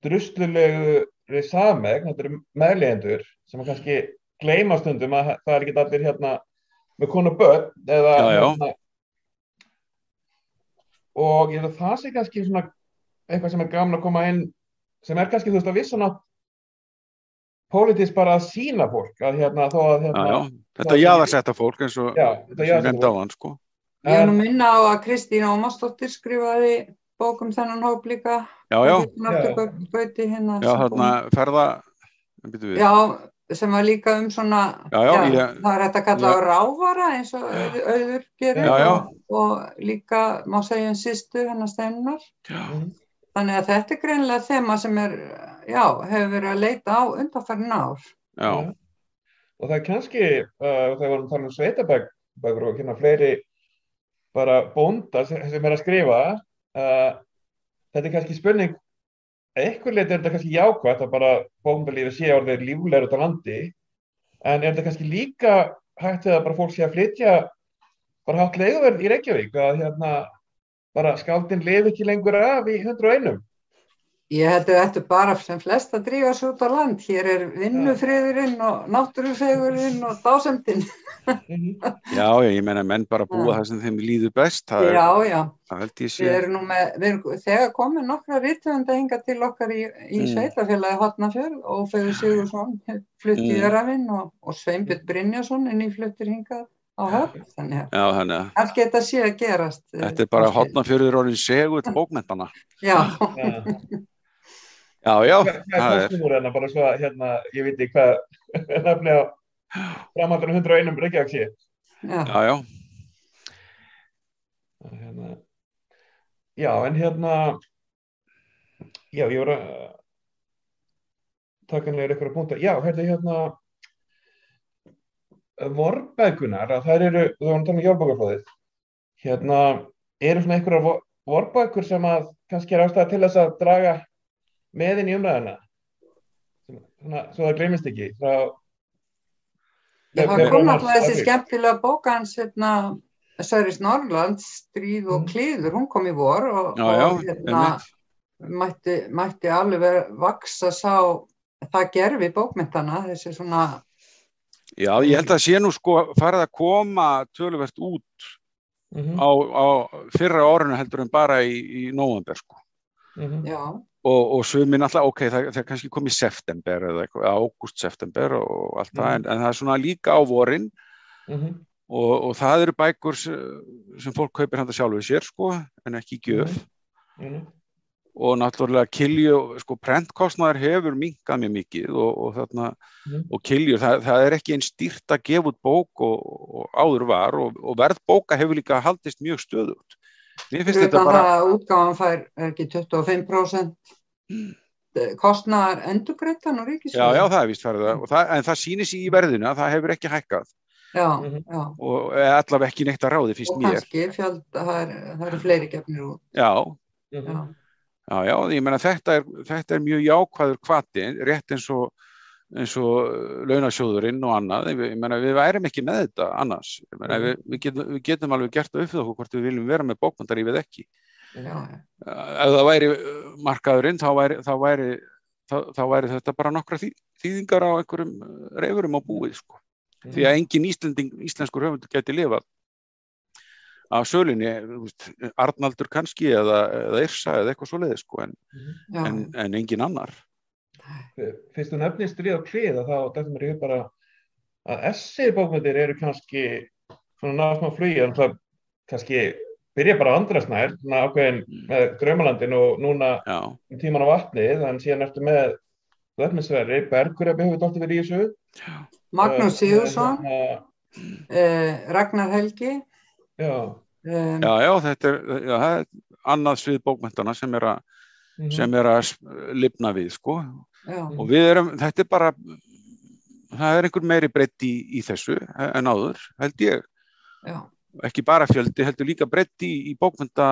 druslulegu samegn, þetta eru meðlegendur sem að kannski gleyma stundum að það er ekki allir hérna með konu börn eða Já, já. Hérna, og ég held að það sé kannski svona eitthvað sem er gaman að koma inn sem er kannski þú veist að vissan átt pólitísk bara að sína fólk að hérna þó að Já, hérna já, þetta jaðarsetta fólk eins og Já, nefndi á hann, sko. Ég er nú minna á að Kristín Ómarsdóttir skrifaði bók um þennan hóp líka. Já, já, Gauti hérna. já, þarna ferða. Já, sem var líka um svona, Já, já, ég- það er hægt að kalla Já. á rávara eins og auð- auður gerir Já, já. Og, og líka má segja um sýstu hennar steinar. Já, Mhm. Þannig að þetta er greinilega þema sem er, já, hefur verið að leita á undanfærin ár. já, og það er kannski uh, þegar við varum tala um sveitabækur og hérna fleiri bara bónda sem, sem er að skrifa uh, þetta er kannski spurning eitthvað leiti er þetta kannski jákvæmt að bara bóndalífi sé orðið líflegur út á landi en er þetta kannski líka hægt að bara fólk sé að flytja bara hátt leiguverð í Reykjavík að hérna bara skáldin lifi ekki lengur af í 101 Ég held að þetta bara sem flest að drífa svo út á land. Hér er vinnufriðurinn og náttúrufegurinn og dásemdinn. já, já, ég meina menn bara búa það sem þeim líður best, er, Já, já. það held ég Við sé. erum nú með, við erum þegar komið nokkra rítvönda hinga til okkar í, í Mm. sveitafélagi Hotnafjörð og Feður Sigursson flutt í Mm. Örafinn og, og Sveinbjörn Brynjason er nýfluttur hingað á höfn. Þannig að Já, þannig að allt geta sé að gerast. eh, þetta er bara Ásgeir. hotnafjörður orðin segull bókmentana. Já, Já, já, það er er, kostum úr hérna, bara svo að hérna, ég veit ekki hvað nafni á framhaldinu 101 Reykjavík sé. já, já, já, Hérna, já, en hérna, já, ég voru að taka niður ykkur að punta. Já, hérna, hérna, vorbækunar, að þær eru, þú varum að tala um jólbókarflóðið, hérna, eru svona einhverjar vorbækur sem að kannski er ástæða til þess að draga með inn í umræðina? Svona, svo það gleymist ekki frá Já, það kom náttúrulega þessi skemmtilega bóka hans hérna, Söris Norrlands, Stríð og Mhm. klíður, hún kom í vor og, já, já, og hérna, mætti, mætti alveg vaksa sá það gerfi bókmyndana, þessi svona, Já, ég held að sé nú sko farið að koma töluvert út Mhm, á, á fyrra árinu heldur en bara í, í november sko. mhm, Já, og, og suminn alltaf, ok, það, það kannski komið september eða eitthvað, ágúst, september og allt það, Mhm. en, en það er svona líka á vorin mhm, og, og það eru bækur sem, fólk kaupir handa sjálfu sér sko, en ekki í gjöf mhm, og náttúrulega kilju, sko, prentkostnaður hefur minkað mjög mikið og, og þarna, Mhm. og kilju, það, það er ekki einn stýrt að gefa út bók og, og áður var og, og verð bóka hefur líka haldist mjög stöðugt. Mér finnst þetta bara, það að útgáfan fær er ekki 25% kostnaðar endurgreittan og já, ríkisjóð. já, það er vist farið það, og það, en það sýnir sig í verðinu að það hefur ekki hækkað Já, Mhm. já. og er allavega ekki neitt að ráði fyrst Og mér. kannski fjöld, það, er, eru fleiri gefnir út. Já, mhm, Já, já, já, ég meina þetta er, þetta er mjög jákvæður kvati, rétt eins og eins og uh, launasjóðurinn og annað, ég meina við værim ekki með þetta annars, ég meina Mhm. við, við, getum, við getum alveg gert það upp fyrir okkur hvort við viljum vera með bókmyndarífið ekki. já. Uh, Ef það væri uh, markaðurinn þá væri, þá væri, þá, þá væri þetta bara nokkra þý, þýðingar á einhverjum reyfurum á búið sko. mhm. Því að engin Íslending, íslenskur höfundur geti lifað af veist, Arnaldur kannski eða, eða Yrsa eða eitthvað svoleiði sko, en, já. en, en engin annar. Fyrst þú nefnir stríð og klíð þá dættum mér í hug bara að essið bókmyndir eru kannski svona smá flugi en það kannski byrja bara á andrasnær svona ákveðin með draumalandin og núna um tíman á vatnið en síðan ertu með Vöfnisverri, Bergur hefur hefur dóttir verið í þessu. Magnús Eh, Sigursson, hérna, eh, Ragnar Helgi, Já, eh, já, já, þetta er, já, það er annað svið bókmyndana sem er að, mhm, sem er að lifna við, sko. já, Og við erum, þetta er bara, það er einhver meiri breytt í, í þessu en áður, held ég. já, Ekki bara fjöldi, heldur líka breytt í, í bókmynda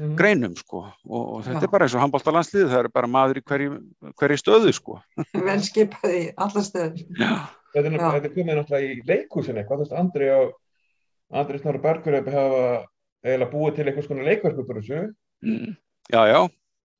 mhm. greinum, sko. Og, og þetta Já. er bara eins og handbóltalandslið, það er bara maður í hverju, hverju stöðu, sko. vel skipað í alla stöður. Já, Þetta er, er komið náttúrulega í leikhúsin eitthvað, þú veist, Andri og Andri Snorri Bergur hefur búið til einhvers konar leikverk út úr þessu. Mm. já, já.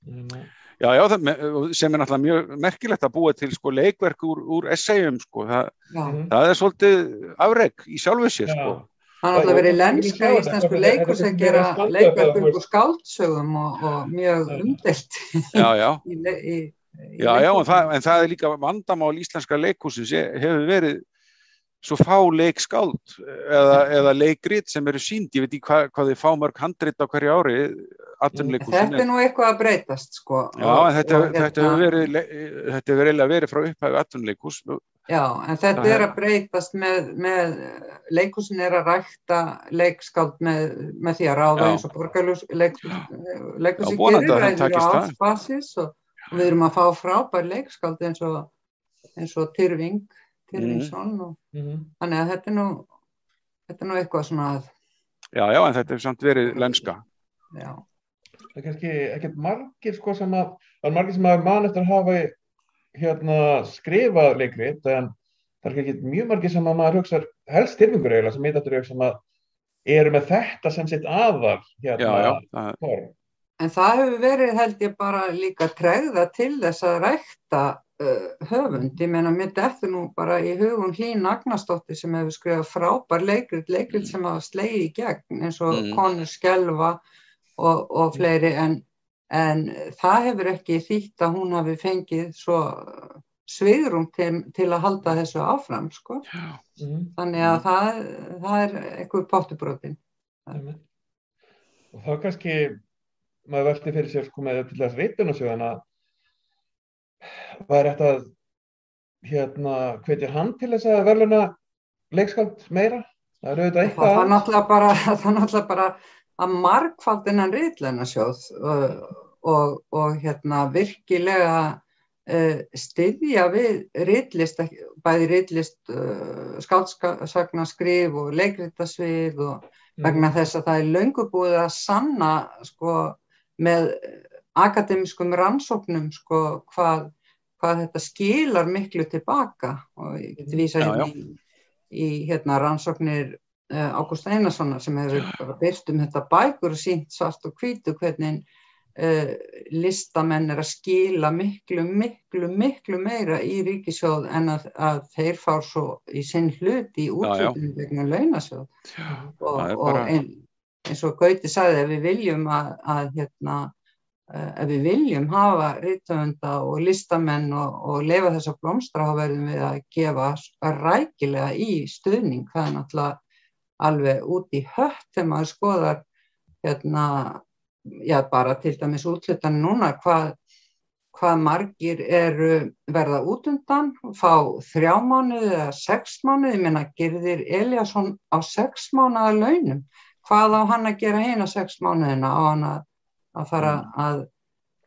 Mhm. Já, já, það, sem er náttúrulega mjög merkilegt að búa til sko leikverk úr, úr essayum, sko. Mhm. það er svolítið afreg í sjálfu sér, sko. það er alltaf verið lenska í Þetta að er gera skaldað, leikverk þú upp veist. úr skáldsögum og, og mjög umdelt Já, já. í, í, í Já, já, en það, en það er líka vandamál íslenska leikhúsins hefur verið svo fá leikskáld eða, eða leikrit sem eru sínd, ég veit ekki hvað, hvað þið fá mörg handrit á hverju ári. Þetta er nú eitthvað að breytast sko. Já, en þetta, Og- og þetta hefur verið, þetta hefur eiginlega verið frá upphæfu atvinnuleikhús. Já, en þetta Það er er- að breytast með, með leikhúsin er að rækta leikskáld með, með því að ráða Já. eins og vonandi að gerir það það. átsbasis og, og við erum að fá frábær leikskáld eins og, eins og Tyrfing, Tyrfingsson og Mhm. þannig að þetta er nú, þetta er nú eitthvað svona að, Já, já, en þetta hefur samt verið lenska. já, Það er kannski ekkert margir sko sem að, það er margir sem að man eftir að hafa hérna skrifað leikrit en það er kannski mjög margir sem að maður hugsa helst styrfingur eiginlega sem þetta er sem að eru með þetta sem sitt aðal Já, hérna já, það, form. En það hefur verið held ég bara líka tregða til þess að rækta höfund. Ég meina mér dettur nú bara í hugum Hlín Agnarsdóttir sem hefur skrifað frábær leikrit, leikrit sem hafa slegið í gegn eins og Mm. konur skelfa og, og fleiri en, en það hefur ekki þýtt að hún hafi fengið svo sviðrum til, til að halda þessu áfram sko. já, Mhm. Þannig að það, það er eitthvað pottubrótin. Einmitt. Og þá kannski maður velti fyrir sér sko með til þess reytunarsjóðan að það er eftir að hérna hvetja hann til þess að verðluna leikskáld meira? Það er auðvitað Það eitthvað var að- náttúrulega bara, það var náttúrulega bara að margfaldinnan rítlænarsjóð og, og, og hérna virkilega uh, styðja við ekki- bæði rítlist uh, skáldsagnarskrif og leikritasvið og vegna þess að það er löngu búið að sanna sko með akademiskum rannsóknum sko hvað, hvað þetta skilar miklu tilbaka og ég geti vísa Já, hérna í, í hérna rannsóknir uh, Ágúst Einarssonar sem hefur byrt um þetta bækur og sínt svart og hvítu hvernig uh, listamenn er að skila miklu, miklu, miklu meira í ríkisjóð en að, að þeir fá svo í sinn hlut í útlutunum vegna launasjóð já, og, og bara- ein, eins og Gauti sagði ef við viljum að, að hérna, ef við viljum hafa rítöfunda og listamenn og, og lefa þess að blómstra þá verðum við að gefa rækilega í stuðning. Það er náttúrulega alveg út í hött þegar maður skoðar hérna, já bara til dæmis útlutan núna hvað hvað margir eru verða út undan, fá þrjá mánuði eða sex mánuði, meina gerðir Eliasson á sex mánuða launum, hvað á hann að gera hérna sex mánuðina? Á hann að, að fara mm. að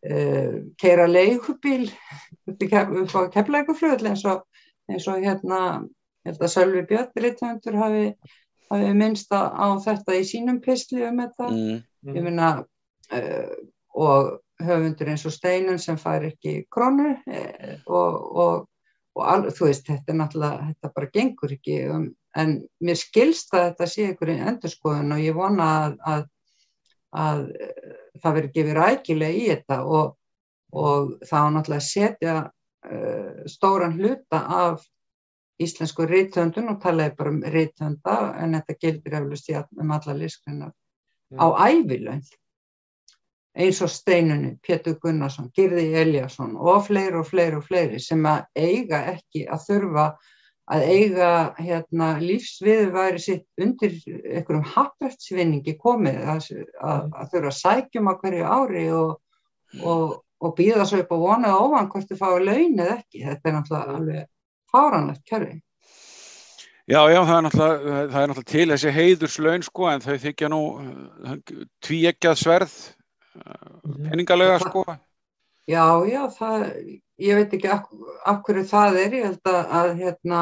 uh, keira leigubíl upp á keflækuflöðl eins og, eins og hérna, að Sölvi Björn hafi, hafi minnst á þetta í sínum pistli um þetta, mm. ég meina uh, og höfundur eins og Steinun sem fær ekki krónu e, og, og, og al, þú veist, þetta er náttúrulega, þetta bara gengur ekki um, en mér skilst að þetta sé einhverjum endurskoðun og ég vona að, að, að það verður gefið rækilega í þetta og, og þá náttúrulega setja uh, stóran hluta af íslensku reytöndun og talaði bara um reytönda en þetta gildir eflust í um alla lískrinnar mm. á ævilönd eins og Steinunni, Pétur Gunnarsson, Girði Eliasson og fleiri og fleiri og fleiri sem að eiga ekki að þurfa að eiga hérna, lífsviðværi sitt undir einhverjum hafrætsvinningi komið að, að, að þurfa að sækjum á hverju ári og, og, og býða svo upp og vona ofan hvort þið fái laun eða ekki. Þetta er náttúrulega alveg fáranlegt kerfi. Já, já, það er náttúrulega, það er náttúrulega til þessi heiðurslaun sko en þau þykja nú tví ekkjað sverð Mhm. peningalega sko Já, já, það, ég veit ekki af, hverju það er, ég held að, að hérna,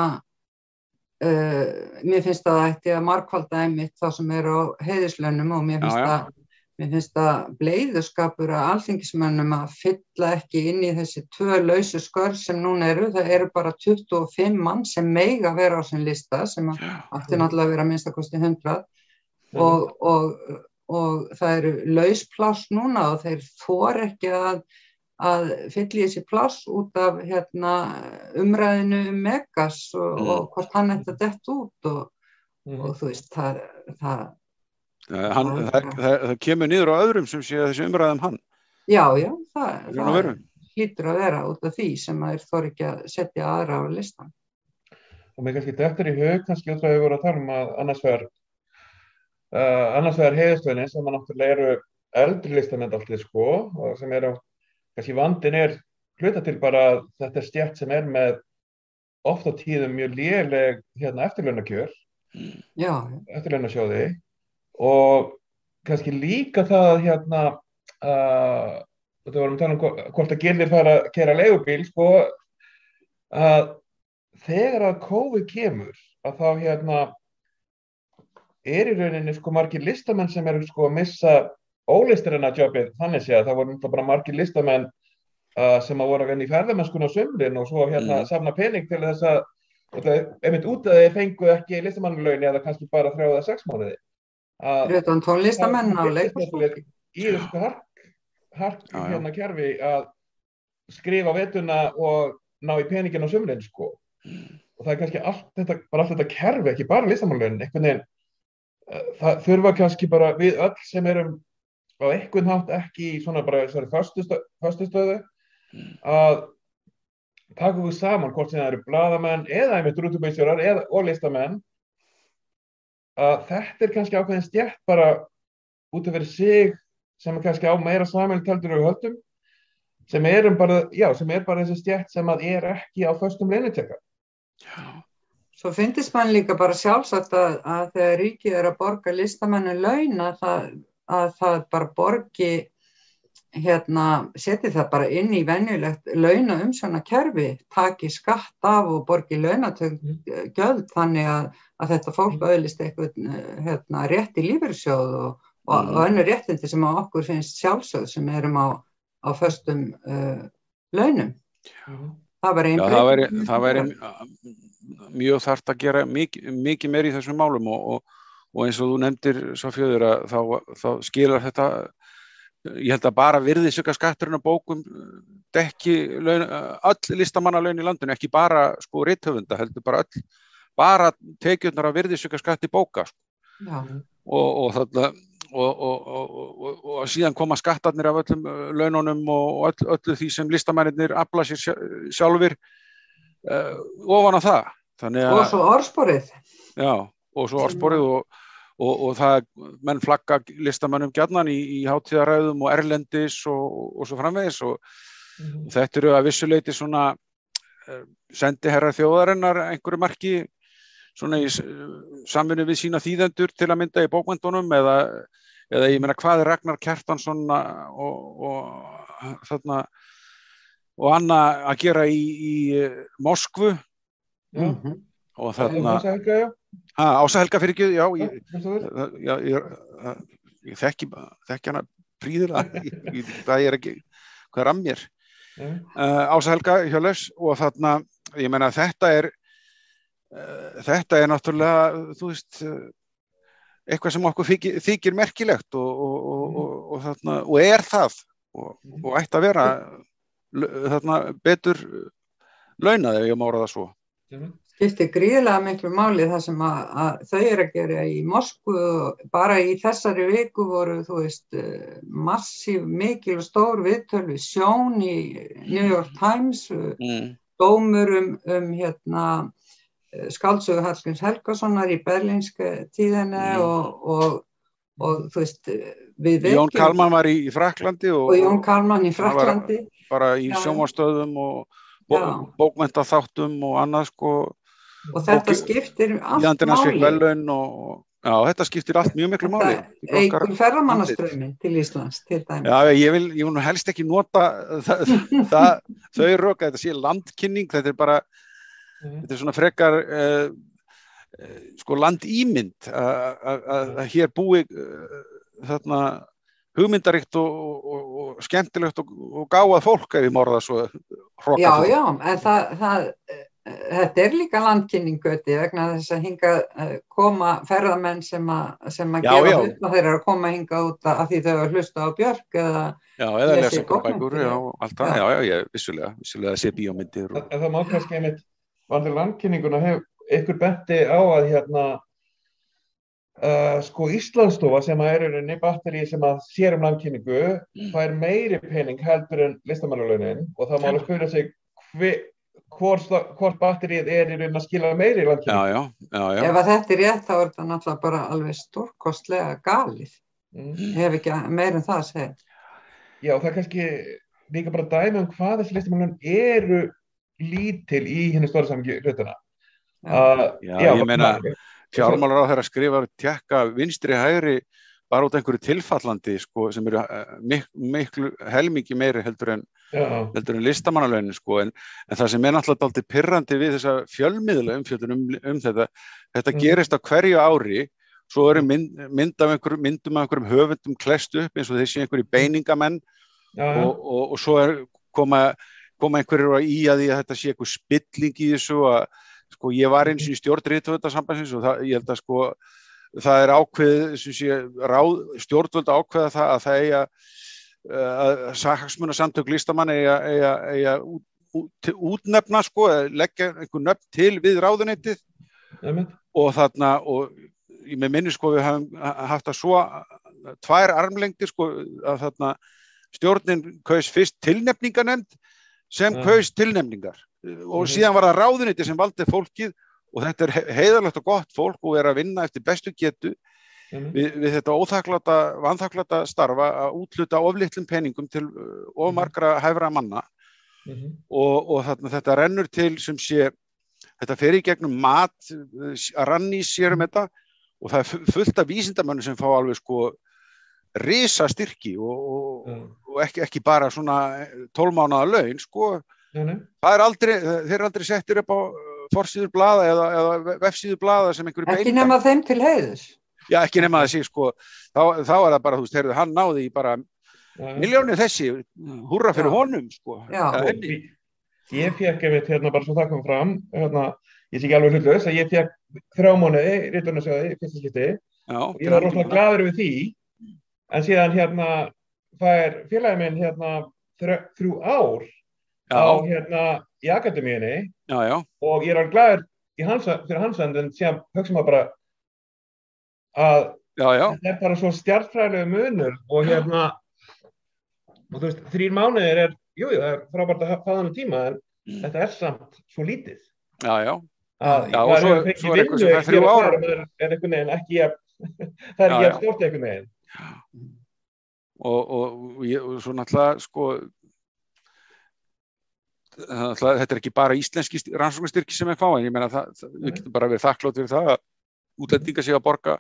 uh, mér finnst að það ætti að markvalda einmitt þá sem eru á heiðislönum og mér finnst, já, já. Að, mér finnst að bleiðuskapur að alþingismönnum að fylla ekki inn í þessi tvö lausu skör sem núna eru, það eru bara 25 mann sem meiga vera á sin lista sem ætti náttúrulega að vera minnstakosti 100 og, og og það eru lauspláss núna og þeir þor ekki að, að fylla í þessi pláss út af hérna, umræðinu um Megas og, mm. og hvort hann ætti að dett út og, mm. og þú veist það, það, hann, það, það kemur niður á öðrum sem sé þessi umræðum hann Já, já, það hlýtur að vera út af því sem að þeir þor ekki að setja aðra á listan Og mér kannski er í hug kannski út af að við vorum að tala um að annars verður Uh, annars vegar heiðistöðinni sem að náttúrulega eru eldri listamenn alltaf sko og sem eru, kannski vandin er hluta til bara þetta er stjætt sem er með ofta tíðum mjög léleg hérna, eftirlunarkjör eftirlunasjóði og kannski líka það hérna uh, þetta vorum að tala um hvort að gildir fara að kera legubíl sko að þegar að COVID kemur að þá hérna er í rauninni sko margir listamenn sem eru sko að missa ólisturinn að jobbið þannig sé að það voru náttúrulega bara margir listamenn uh, sem að voru að vinna í ferðamennskun á sömlin og svo hérna mm. safna pening til þess að einmitt út að þeir fengu ekki listamannlauni eða kannski bara þrjáða sex mánuði Rauðan tónlistamenn á leikfólki í þessu hark, hark já, já. hérna kerfi að skrifa vetuna og ná í peningin á sömlin sko mm. og það er kannski allt þetta, bara allt þetta kerfi, ekki bara listamannlaun einhvern veginn það þurfa kannski bara við öll sem erum á einhvern hátt ekki í svona bara þessari fastustöðu að taka við saman hvort sem það eru bladamenn eða einmitt rútubæsjórar og listamenn að þetta er kannski ákveðin stjætt bara út af verið sig sem er kannski á meira samhæltaldur og höldum sem bara, já, sem er bara þessi stjætt sem að er ekki á föstum leinutjekka Já. Svo finnst mann líka bara sjálfsagt að, að þegar ríkið er að borga listamennu laun að það, að það bara borgi, hérna, seti það bara inn í venjulegt launa um svona kerfi, taki skatt af og borgi launatögjöld mm. þannig að, að þetta fólk mm. auðlist eitthvað hérna, rétt í lífyrsjóð og, og, og mm. önnu réttindi sem á okkur finnst sjálfsögð sem erum á, á föstum uh, launum. Það væri einn breyting mjög þarft að gera mikið, mikið meir í þessum málum og, og, og eins og þú nefndir svo fjöður að þá, þá skilar þetta ég held að bara virði sökka skatturinn á bókum dekki laun, öll listamannalaun í landinu, ekki bara sko réttöfunda, heldur bara öll bara tekjurnar að virði sökka skatti bóka sko. og, og þarna og, og, og, og síðan koma skattarnir af öllum uh, laununum og öll, öllu því sem listamæninir afla sér sjá- sjálfur uh, ofan á það. Og svo orðsporið. já, og svo orðsporið og, og, og það, menn flagga listamannum gjarnan í, í hátíðaræðum og erlendis og, og svo framvegis og Mhm. þetta eru að vissuleiti svona uh, sendiherra þjóðarinnar einhverju marki svona í s- samvinnu við sína þýðendur til að mynda í bókmyndunum eða, eða ég meina hvað er Ragnar Kjartansson og, og þarna og Anna að gera í, í eh, Moskvu Já, Mhm. og þarna það Ása Helga fyrir ekki, já, ég, já, ég, ég þekki, þekki hana príðilega, ég, ég, það er ekki hvað er að mér uh, Ása Helga Hjörleifs og þarna, ég meina þetta er uh, þetta er náttúrulega þú veist uh, eitthvað sem okkur þykir, þykir merkilegt og, og, og, og, og, þarna, og er það. Og, og ætti að vera þarna betur launað ef ég má orða það svo. Skiptir gríðilega miklu máli það sem að, að þau eru að gera í Moskvu og bara í þessari viku voru þú veist eh, massíf mikil og stór viðtöl við sjón í New York Times eh, mm. dómur um, um hérna skáldsögu Hallgríms Helgasonar í berlínska tíðinni Mm. og, og, og þú veist eh, Jón Kalman var í, í Fraklandi og, og Jón Kalman í Fraklandi bara í Já. sjónvarstöðum og bó, Já. bókmentaþáttum og annað sko og þetta Bóki- skiptir allt máli. og já, þetta skiptir allt mjög miklu máli. Eigur ferðamannaströmmin til Íslands til. Já, ég vil, ég helst ekki nota það, það, þau röka, þetta sé landkynning, þetta er bara, Mhm. þetta er svona frekar, uh, uh, sko, landýmynd að- hér búi uh, þarna hugmyndaríkt og, og, og skemmtilegt og, og gáað fólk ef ég morða svo hroka Já, já, en það, það, þetta er líka landkynningöti vegna þess að hinga koma ferðamenn sem að, sem að Já, gefa já. hlut og þeir eru að koma hinga út að því þau eru að hlusta á Björk eða, Já, eða Lesi lesa ykkur bækur, bókmenntir, já, já. allt það, Já. já, já, ég, vissulega, vissulega að sé bíómyndir og, En það má kannski einmitt, vandir landkynninguna hef ykkur benti á að hérna uh, sko Íslandsstofa sem að er í rauninni batteri sem að sér um landkynningu fær meiri pening heldur en listamannalaunin og það má alveg spyrja sig hve, hvort, hvort batterið er í rauninni að skila meiri já, landkynningu. já, já, já, ef að þetta er rétt þá er þetta náttúrulega bara alveg stórkostlega galið. Mm. Hef ekki meir en það að segja. Já, það er kannski líka bara dæmi um hvað þessi listamannalaun eru lítil í henni stóra samingi hlutuna. Já. Uh, Já, ég meina, fjármálar á þeirra skrifar tjekka vinstri hægri bara út af einhverju tilfallandi sko, sem eru eh, mik miklu helmingi meiri heldur en, en listamannalaunin sko, en, en það sem er náttúrulega aldrei pirrandi við þessa fjölmiðla umfjöldun um, um þetta þetta Mhm. gerist á hverju ári svo eru mynd, mynd af einhverjum myndum af einhverjum höfundum klest upp eins og þessi einhverju beiningamenn já, já. og, og, og svo er, koma, koma einhverjur í að því að þetta sé eitthvað spilling í þessu að sko ég var eins í stjórnrið þetta sambandsins og það, ég held að sko það er ákveð sé ráð, stjórnvöld ákveða það að það eiga að saksmuna samtök listamann eiga, eiga, eiga út, út, útnefna sko, leggja einhver nöfn til við ráðunettið og þarna og með minni sko við hafum haft að svo tvær armlengdir sko að þarna stjórnin kaus fyrst tilnefninganemnd sem Já. kaus tilnefningar. Og síðan var það ráðuneyti sem valdi fólkið og þetta er he- heiðarlegt og gott fólk og er að vinna eftir bestu getu einmitt. við, við þetta óþaklata, vanþaklata starfa að útluta oflitlum peningum til uh, of margra hæfra manna Mhm. og, og þarna, þetta rennur til sem sé þetta fer í gegnum mat að ranni sér um þetta og það er fu- fullt af vísindamönnum sem fá alveg sko risa styrki og, og, Já. og ekki, ekki bara svona tólmánaða laun sko, það er aldrei þeir eru aldrei settir upp á uh, forsýður blaða eða, eða vefsýður blaða sem einhverju Ekki beiningar- nema þeim til heiðus. Já, ekki nema sé sko, þá, þá er það bara, þú veist, heyrðu, hann náði í bara miljónir þessi, húrra fyrir Já. honum sko, Já. ég- Ég fekk einmitt hérna bara svo það kom fram, hérna, ég sé ekki alveg hlutlaus, að ég fekk Rítunarsjóði í fyrsta skipti Já, og ég var rosalega gladur við því, en síðan hérna, það er félagið minn hérna þrjú ár á hérna í akademíunni. Og ég er alveg gladur í hans, fyrir hans end en síðan hugsa maður bara að já, já, þetta er bara svo stjartfræðilegu munur og hérna og þú veist, þrýr mánuðir er jú, jú, það er frábært að hafa þannig tíma en þetta er samt svo lítið. Já, já, að Já, og svo- svo er eitthvað sem vinnu fær þrjú hér og ár. þar og maður er einhvern veginn ekki jafn- það er ekki jafn stórt einhvern veginn. Og, og, og, og svo náttúrulega sko þetta er ekki bara íslenski rannsóknastyrki sem er fá en ég meina það, það, við getum bara verið þakklátt fyrir það að útlendinga sig að borga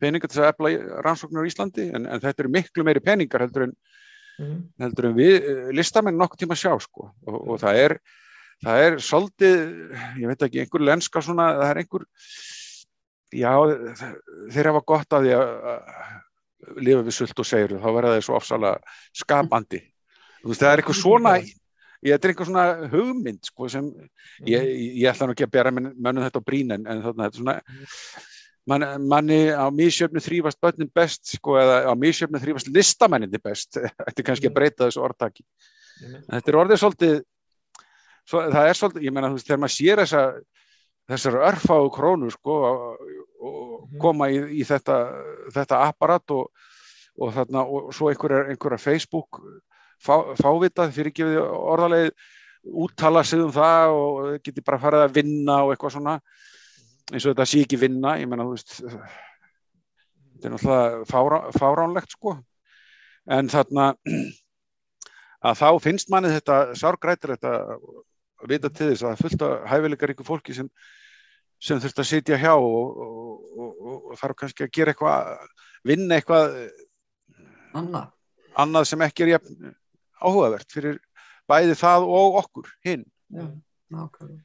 peninga til að efla rannsóknir á Íslandi en, en þetta eru miklu meiri peningar heldur en, Mhm. heldur en við eh, listamenn nokkuð tíma sjá sko og, og það er það er svolítið, ég veit ekki, einhver lenska svona, það er einhver já, þeir hafa gott að því að lifa við sult og segru, þá verða þeir svo ofsalega skapandi. Þú veist, það er eitthvað svona, ég þetta er eitthvað svona hugmynd, sko, sem ég, ég ætla nú ekki að bera mönnum þetta á brín en, en þetta er svona man, manni á misjöfnu þrýfast börnin best, sko, eða á misjöfnu þrýfast listamenninni best, þetta er kannski að breyta þessu orðtaki. Mhm. En Þetta er orðið svolítið, svo, það er svolítið, ég meina, þú veist, þegar maður sér þessa, þessar örfáu krónur, sko, og, Mhm. koma í, í þetta, þetta apparat og, og þarna, og svo einhverja, einhverja Facebook fá, fávitað fyrir gefið orðalegi úttala sig um það og geti bara farið að vinna og eitthvað svona. Eins og þetta sé ekki vinna, ég meina, þú veist þetta er náttúrulega fárá, fáránlegt, sko. En þarna að þá finnst manni þetta sárgrætir þetta að vita til þess að það er fullt af hæfileikar ykkur fólki sem, sem þurft að sitja hjá og, og, og, og þarf kannski að gera eitthvað vinna eitthvað annað. annað sem ekki er jafn áhugavert fyrir bæði það og okkur hinn. Já, nákvæmlega.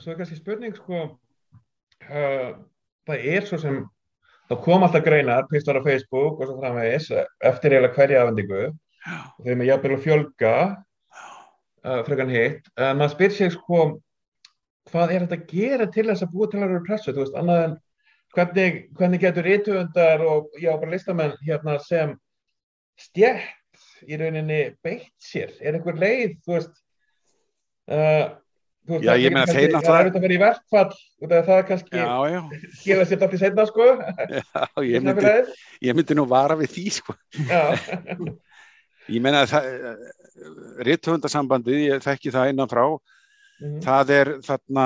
Svo er kannski spurning sko uh, það er svo sem það kom alltaf greinar, pistar á Facebook og svo framvegis eftir eiginlega hverja afhendingu. Og þeim er jafnvel að fjölga uh, frekan hitt. En maður spyr sig sko hvað er þetta að gera til þess að búa til að vera pressu, þú veist, annað en hvernig, hvernig getur rituundar og já, bara listamenn hérna sem stjætt í rauninni beitt sér, er einhver leið, þú veist uh, þú veist, Já, það ég er kannski- er auðvitað að vera í verkfall það kannski Já, já, gefa sér í setna sko. Já ég, myndi, ég myndi nú vara við því sko. Ég meina að rithöfundasambandið, ég þekki það innan frá, Mhm. það er þarna,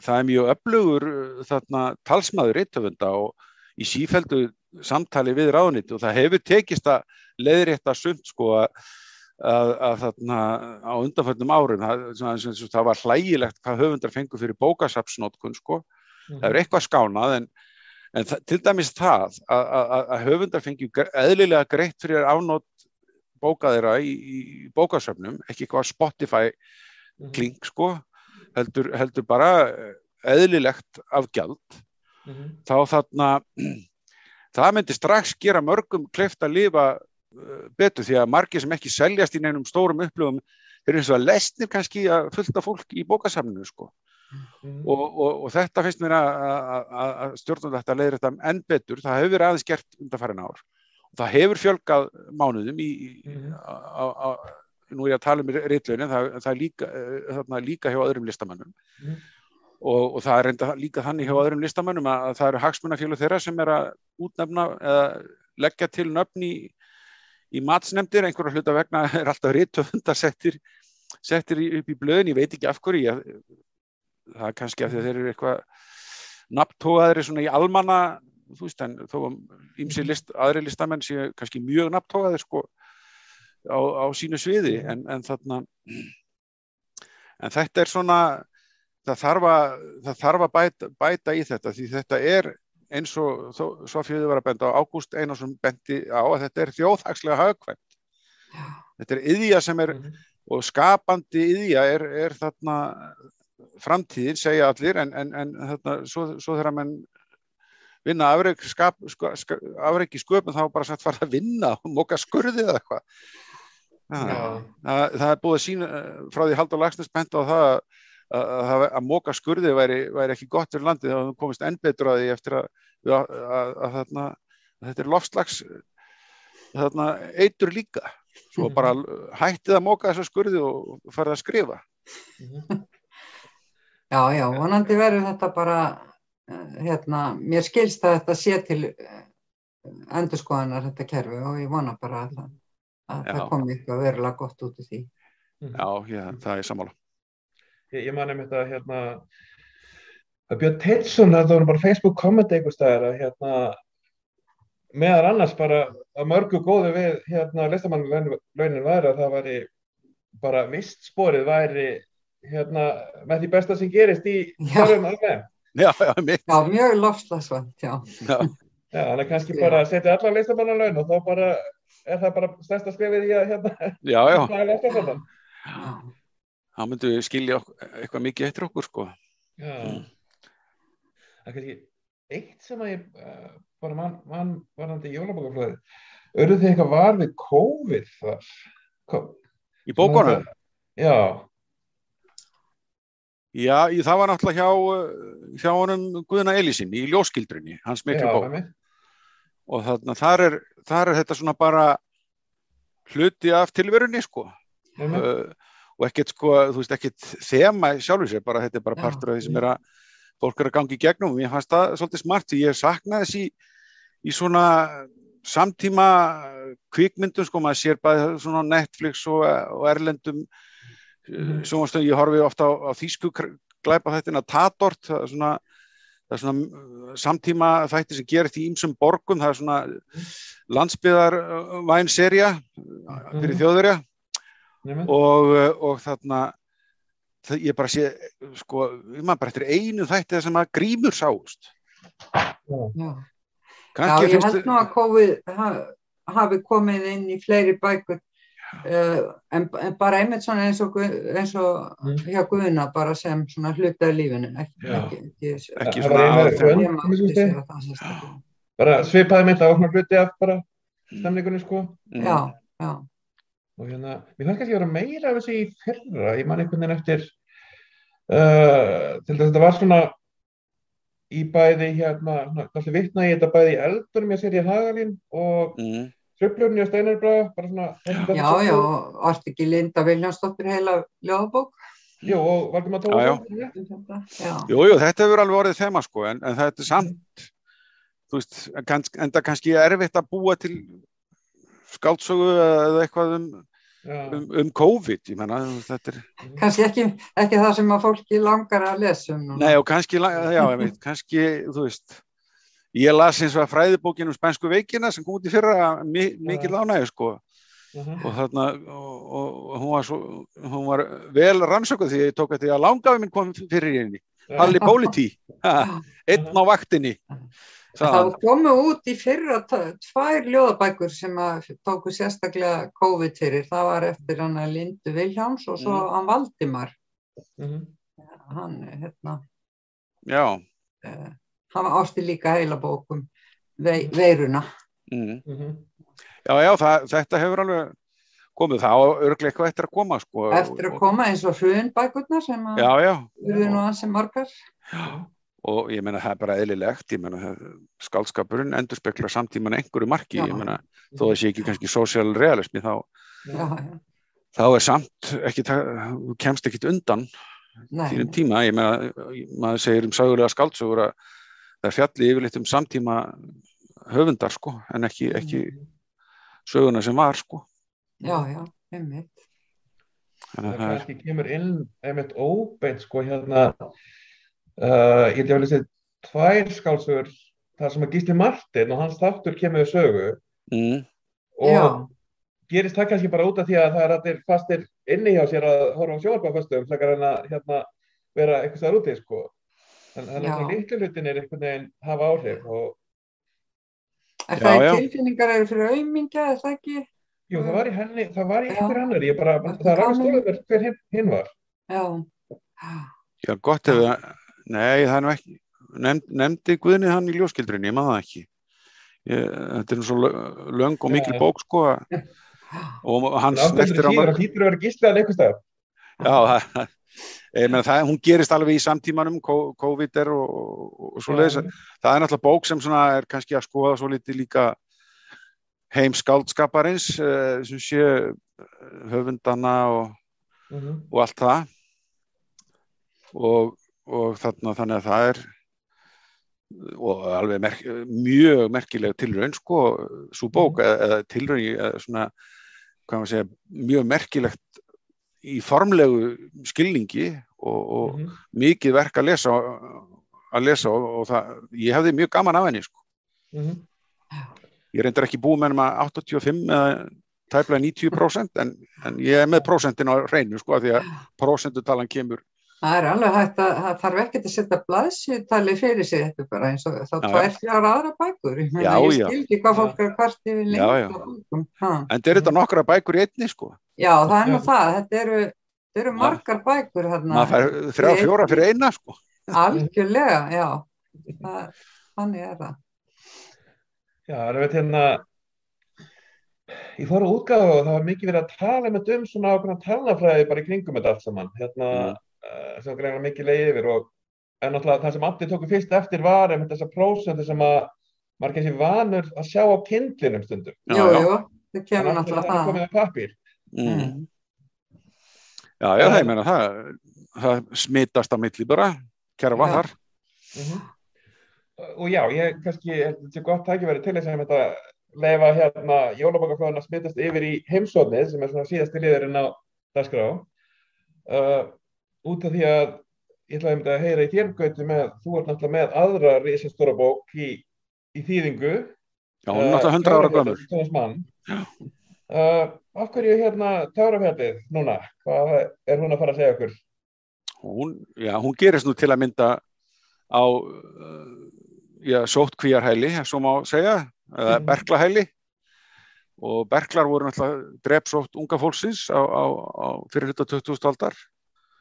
það er mjög öflugur uh, þarna talsmaður rithöfunda og í sífeldu samtali við ráðnit og það hefur tekist að leiðrétta sumt sko að, að, að þarna á undanföldum árum, það, svona, það var hlægilegt hvað höfundar fengur fyrir bókasapsnótkun sko, það er eitthvað skánað en, en það, til dæmis það að, að, að höfundar fengi eðlilega greitt fyrir afnót bókaðira í, í bókasöfnum, ekki eitthvað Spotify Mhm. kling sko heldur, heldur bara eðlilegt af gjald Mhm. þá þarna það myndi strax gera mörgum kleift að lifa uh, betur því að margir sem ekki seljast í neinum stórum upplöfum eru eins og að lesnir kannski að fullta fólk í bókasamninu sko Mhm. og, og, og þetta finnst mér að, stjórnum þetta leiðir þetta enn betur það hefur aðeins gert undanfærin ár og það hefur fjölgað mánuðum í, Mhm. á, á, á, nú er ég að tala um ritlaunin, það, það er líka, þarna, líka hjá öðrum listamönnum Mhm. Og, og það er reynda líka þannig hjá öðrum listamönnum að, að það eru hagsmunafjölu þeirra sem er að útnefna eða leggja til nöfn í, í matsnefndir, einhverja hluta vegna er alltaf rithöfundar settir, settir í- upp í blöðin, ég veit ekki af hverju. Ég, það er kannski að þeir eru eitthvað nafntóðaðri svona í almanna þú veist en þó ímsi list, aðri listamenn séu kannski mjög nafntóðaðir sko á, á sínu sviði. En, en þarna en þetta er svona það þarf að, það þarf að bæta, bæta í þetta því þetta er eins og svo fjöðu var að benda á Ágúst Einarsson bendi á að þetta er þjóðhagslega hagkvæmt. Þetta er yðja sem er Mhm. og skapandi yðja er, er þarna framtíðin segja allir en, en, en þarna, svo, svo þegar mann vinna afreik, skap, sko, ska, afreik í sköpun þá bara sagt fara að vinna og móka skurðið eða eitthvað. Það, það er búið að sína frá því Haldur Lagsnes benda á það að, að, að, móka skurðið væri, væri ekki gott fyrir landið þá komist enn betur að því eftir að, að, að þetta er loftslags þarna eitur líka svo bara hættið að móka þessa skurði og farið að skrifa Mhm. Já, já, vonandi verður þetta bara, eh, hérna, mér skilst að þetta sé til eh, endurskoðanar þetta kerfi og ég vona bara að, að Já. það komi eitthvað verulega gott út úr því. Já, ég, það er sammála. Ég, ég man einmitt að hérna að Björn Teitsson, það voru bara Facebook kommenti einhver staðar að hérna meðar annars bara að mörgu góðu við hérna listamannlaunin væri að það væri bara vistsporið væri hérna með því besta sem gerist í hverjum alveg. Já, já. Já, mjög lofslagsvænt, já. Já, Já, þannig kannski Já. bara að setja alla listamannlaun og þá bara er það bara stærsta skrifið í að hérna já, já. þá myndum við skilja eitthvað mikið eftir okkur, sko. Já. Mm. Það er kannski eitt sem að ég uh, bara mann man, varandi jólabókaflöði. Örðu þið eitthvað var við COVID þar? Ko Í bókunum? Já, Já, í- það var náttúrulega hjá, uh, hjá honum Guðna Elísin í ljóskildrinni, hans miklu bók. Og þarna, þar er, þar er þetta svona bara hluti af tilverunni, sko. uh, og ekkert sko, þú veist, ekkert þema sjálfur sér, bara þetta er bara partur af því sem er að fólk er að gangi í gegnum og ég fannst það svolítið smart því ég saknaði þess í, í svona samtíma kvikmyndum, sko, maður sér bara svona Netflix og, og erlendum Mhm. sjónvastöðum, ég horfi ofta á, á þýsku glæpa þættina Tatort, það er svona það er svona uh, samtíma þætti sem gerist í ýmsum borgum, það er svona landsbyðar væn serja fyrir Mhm. þjóðverja. Og, uh, og þarna ég bara sé sko, maður bara eftir einu þætti sem að grímur sáust. Já. Já, ég held nú að COVID ha- hafi komið inn í fleiri bækur. Uh, en, en bara einmitt svona eins og, eins og Mm. hjá Guðuna bara sem svona hluta af lífinu ekki, ekki, ekki, Ekki svona. Bara svipaði mynd að okna hluti af bara stemningunni, sko. Mm. Já, já, Og hérna, mér fannst kannski að vera meira af þessu í fyrra, ég man einhvern veginn eftir, uh, til þess að þetta var svona í bæði hérna, svona, kannski vitna í þetta bæði í eldunum, ég sér í Hagalín og Mm. Tröflurinn í Steinarbra, bara svona... já, já, varst ekki Linda Viljánsdóttir heila ljóðabók Jú, og Valdimar Já, já. Tómasson. um þetta? Já, Jú, jú, þetta hefur alveg orðið þema sko, en, en þetta er samt þú veist, en en það kannski erfitt að búa til skáldsögu eða eitthvað um, um, um COVID, ég menna þetta er, kannski ekki, ekki það sem að fólki langar að lesa um nei og kannski já, ég veit, kannski, þú veist ég las eins og að fræðibókin um spænsku veikina sem kom út í fyrra mi, mikil ánægi sko. Mhm. og þarna og, og, og hún, var svo, hún var vel rannsökuð því ég tók eftir að langafi minn kom fyrir í henni. Halli Bólití, ha, einn á vaktinni Það komu út í fyrra tvær ljóðabækur sem að tóku sérstaklega COVID fyrir. Það var eftir hann að Lindu Viljáms og svo Mm. hann Valdimar. Mhm. Hann, hérna, já, uh, hann var ásti líka heila bókum vei, veiruna. mm. Mhm. já, já það, þetta hefur alveg komið það og örglega eitthvað eftir að koma sko, Eftir að koma eins og hrunbækurnar sem að já, já, urðu nú ansi margar. Og ég meina það er bara eðlilegt ég meina skáldskapurinn endur spekla samtíman einhverju marki, Já. ég meina þó það sé ekki kannski social realismi þá, Já, þá er samt ekki, kemst ekkit undan nei, þínum tíma, ég meina maður segir um sögulega skáldsögur að það er fjalli yfirleitt um samtíma höfundar sko, en ekki, ekki söguna sem var sko. Já, já, einmitt. þannig Það að það er, kannski kemur inn einmitt óbeint sko hérna uh, ég held ég að lýsa tvær skálsögur þar sem að Gísli Martin og hans þáttur kemur við sögu mm, og Já. gerist það kannski bara út af því að það er allir fastir inni hjá sér að horfa á sjónvarpaföstum frekar en að hérna, vera eitthvað staðar úti sko. en þannig Já. að litlu hlutin er einhvern veginn hafa áhrif og Er Já, það já. í tilfinningar eru fyrir aumingja, er það ekki? jú, það var í henni, það var í Já. einhver annar ég bara, það er alveg stóðið hver hinn, hinn var Já, já gott ef það nei, það er nú ekki nefnd, nefndi Guðni hann í ljóskildrinni, ég maður það ekki ég, þetta er nú svo lö- löng og mikil bók sko og hans Náttúrulega eftir á síður mörg að hlýtur að vera gíslaðan einhver staðar Já, það, ég meina það, hún gerist alveg í samtímanum, COVID er og, og, og svo leiðis. Það er náttúrulega bók sem svona er kannski að skoða svo litið líka heim skáldskaparins, uh, sem sé eh, höfundana og, Mhm. og allt það. Og, og þarna þannig að það er, og alveg merk, mjög merkileg tilraun sko, svo bók eða, eða tilraun í svona, hvað maður segja, mjög merkilegt í formlegu skilningi og, og Mhm. mikið verk að lesa að lesa og, og það, ég hefði mjög gaman af henni sko. Mhm. Ég reyndar ekki búið með hennum að 85 eða tæplega 90% en, en ég er með prósentin á hreinu sko, af því að prósentutalan kemur Það er alveg hægt að það þarf ekki að setja blaðsjötali fyrir sig þetta bara eins og þá Já, tvær þrjár aðra bækur. Ég, Já, ég já. skil ekki hvað fólk er hvart yfir Já, já. lengt á bókum. Ha. en þetta er þetta nokkra bækur í einni sko. Já, það er nú Já. það. Þetta eru, þetta eru Ma- margar bækur þarna. maður fær þrjá fjóra fyrir eina sko. Algjörlega, já. Það, þannig er það. Já, það er veit hérna í fóru útgáfu og það var mikið verið að tala með um svona ákveðna talnafræði bara í kringum þetta allt saman hérna, Mm. Uh, sem greina mikið leið yfir og en náttúrulega það sem allir tóku fyrst eftir var einmitt þessar prósentu sem að maður kannski vanur að sjá á kindlinum stundum Já, jú, það en kemur náttúrulega það er það. komið á pappír mm. Mm. já, já, það, ég meina það það smitast á milli bara kerfa Já. þar Mhm. og já, ég kannski að þetta sé gott tækifæri til þess að þetta leifa hérna jólabokaflóðin að smittast yfir í heimsóðnið sem er svona síðasti liðurinn á dagskrá uh, út af því að ég ætlaði að heyra í þér Gauti með, þú ert náttúrulega með aðra risastóra bók í, í þýðingu já, hún er náttúrulega 100 ára gömur uh, af hverju hérna Tárafjallið núna, hvað er hún að fara að segja okkur? hún, já, hún gerist nú til að mynda á uh, já, sóttkvíjarhæli, svo má segja eða Mhm. berklahæli og berklar voru náttúrulega drepsótt unga fólksins á, á, á fyrir hluta 20. aldar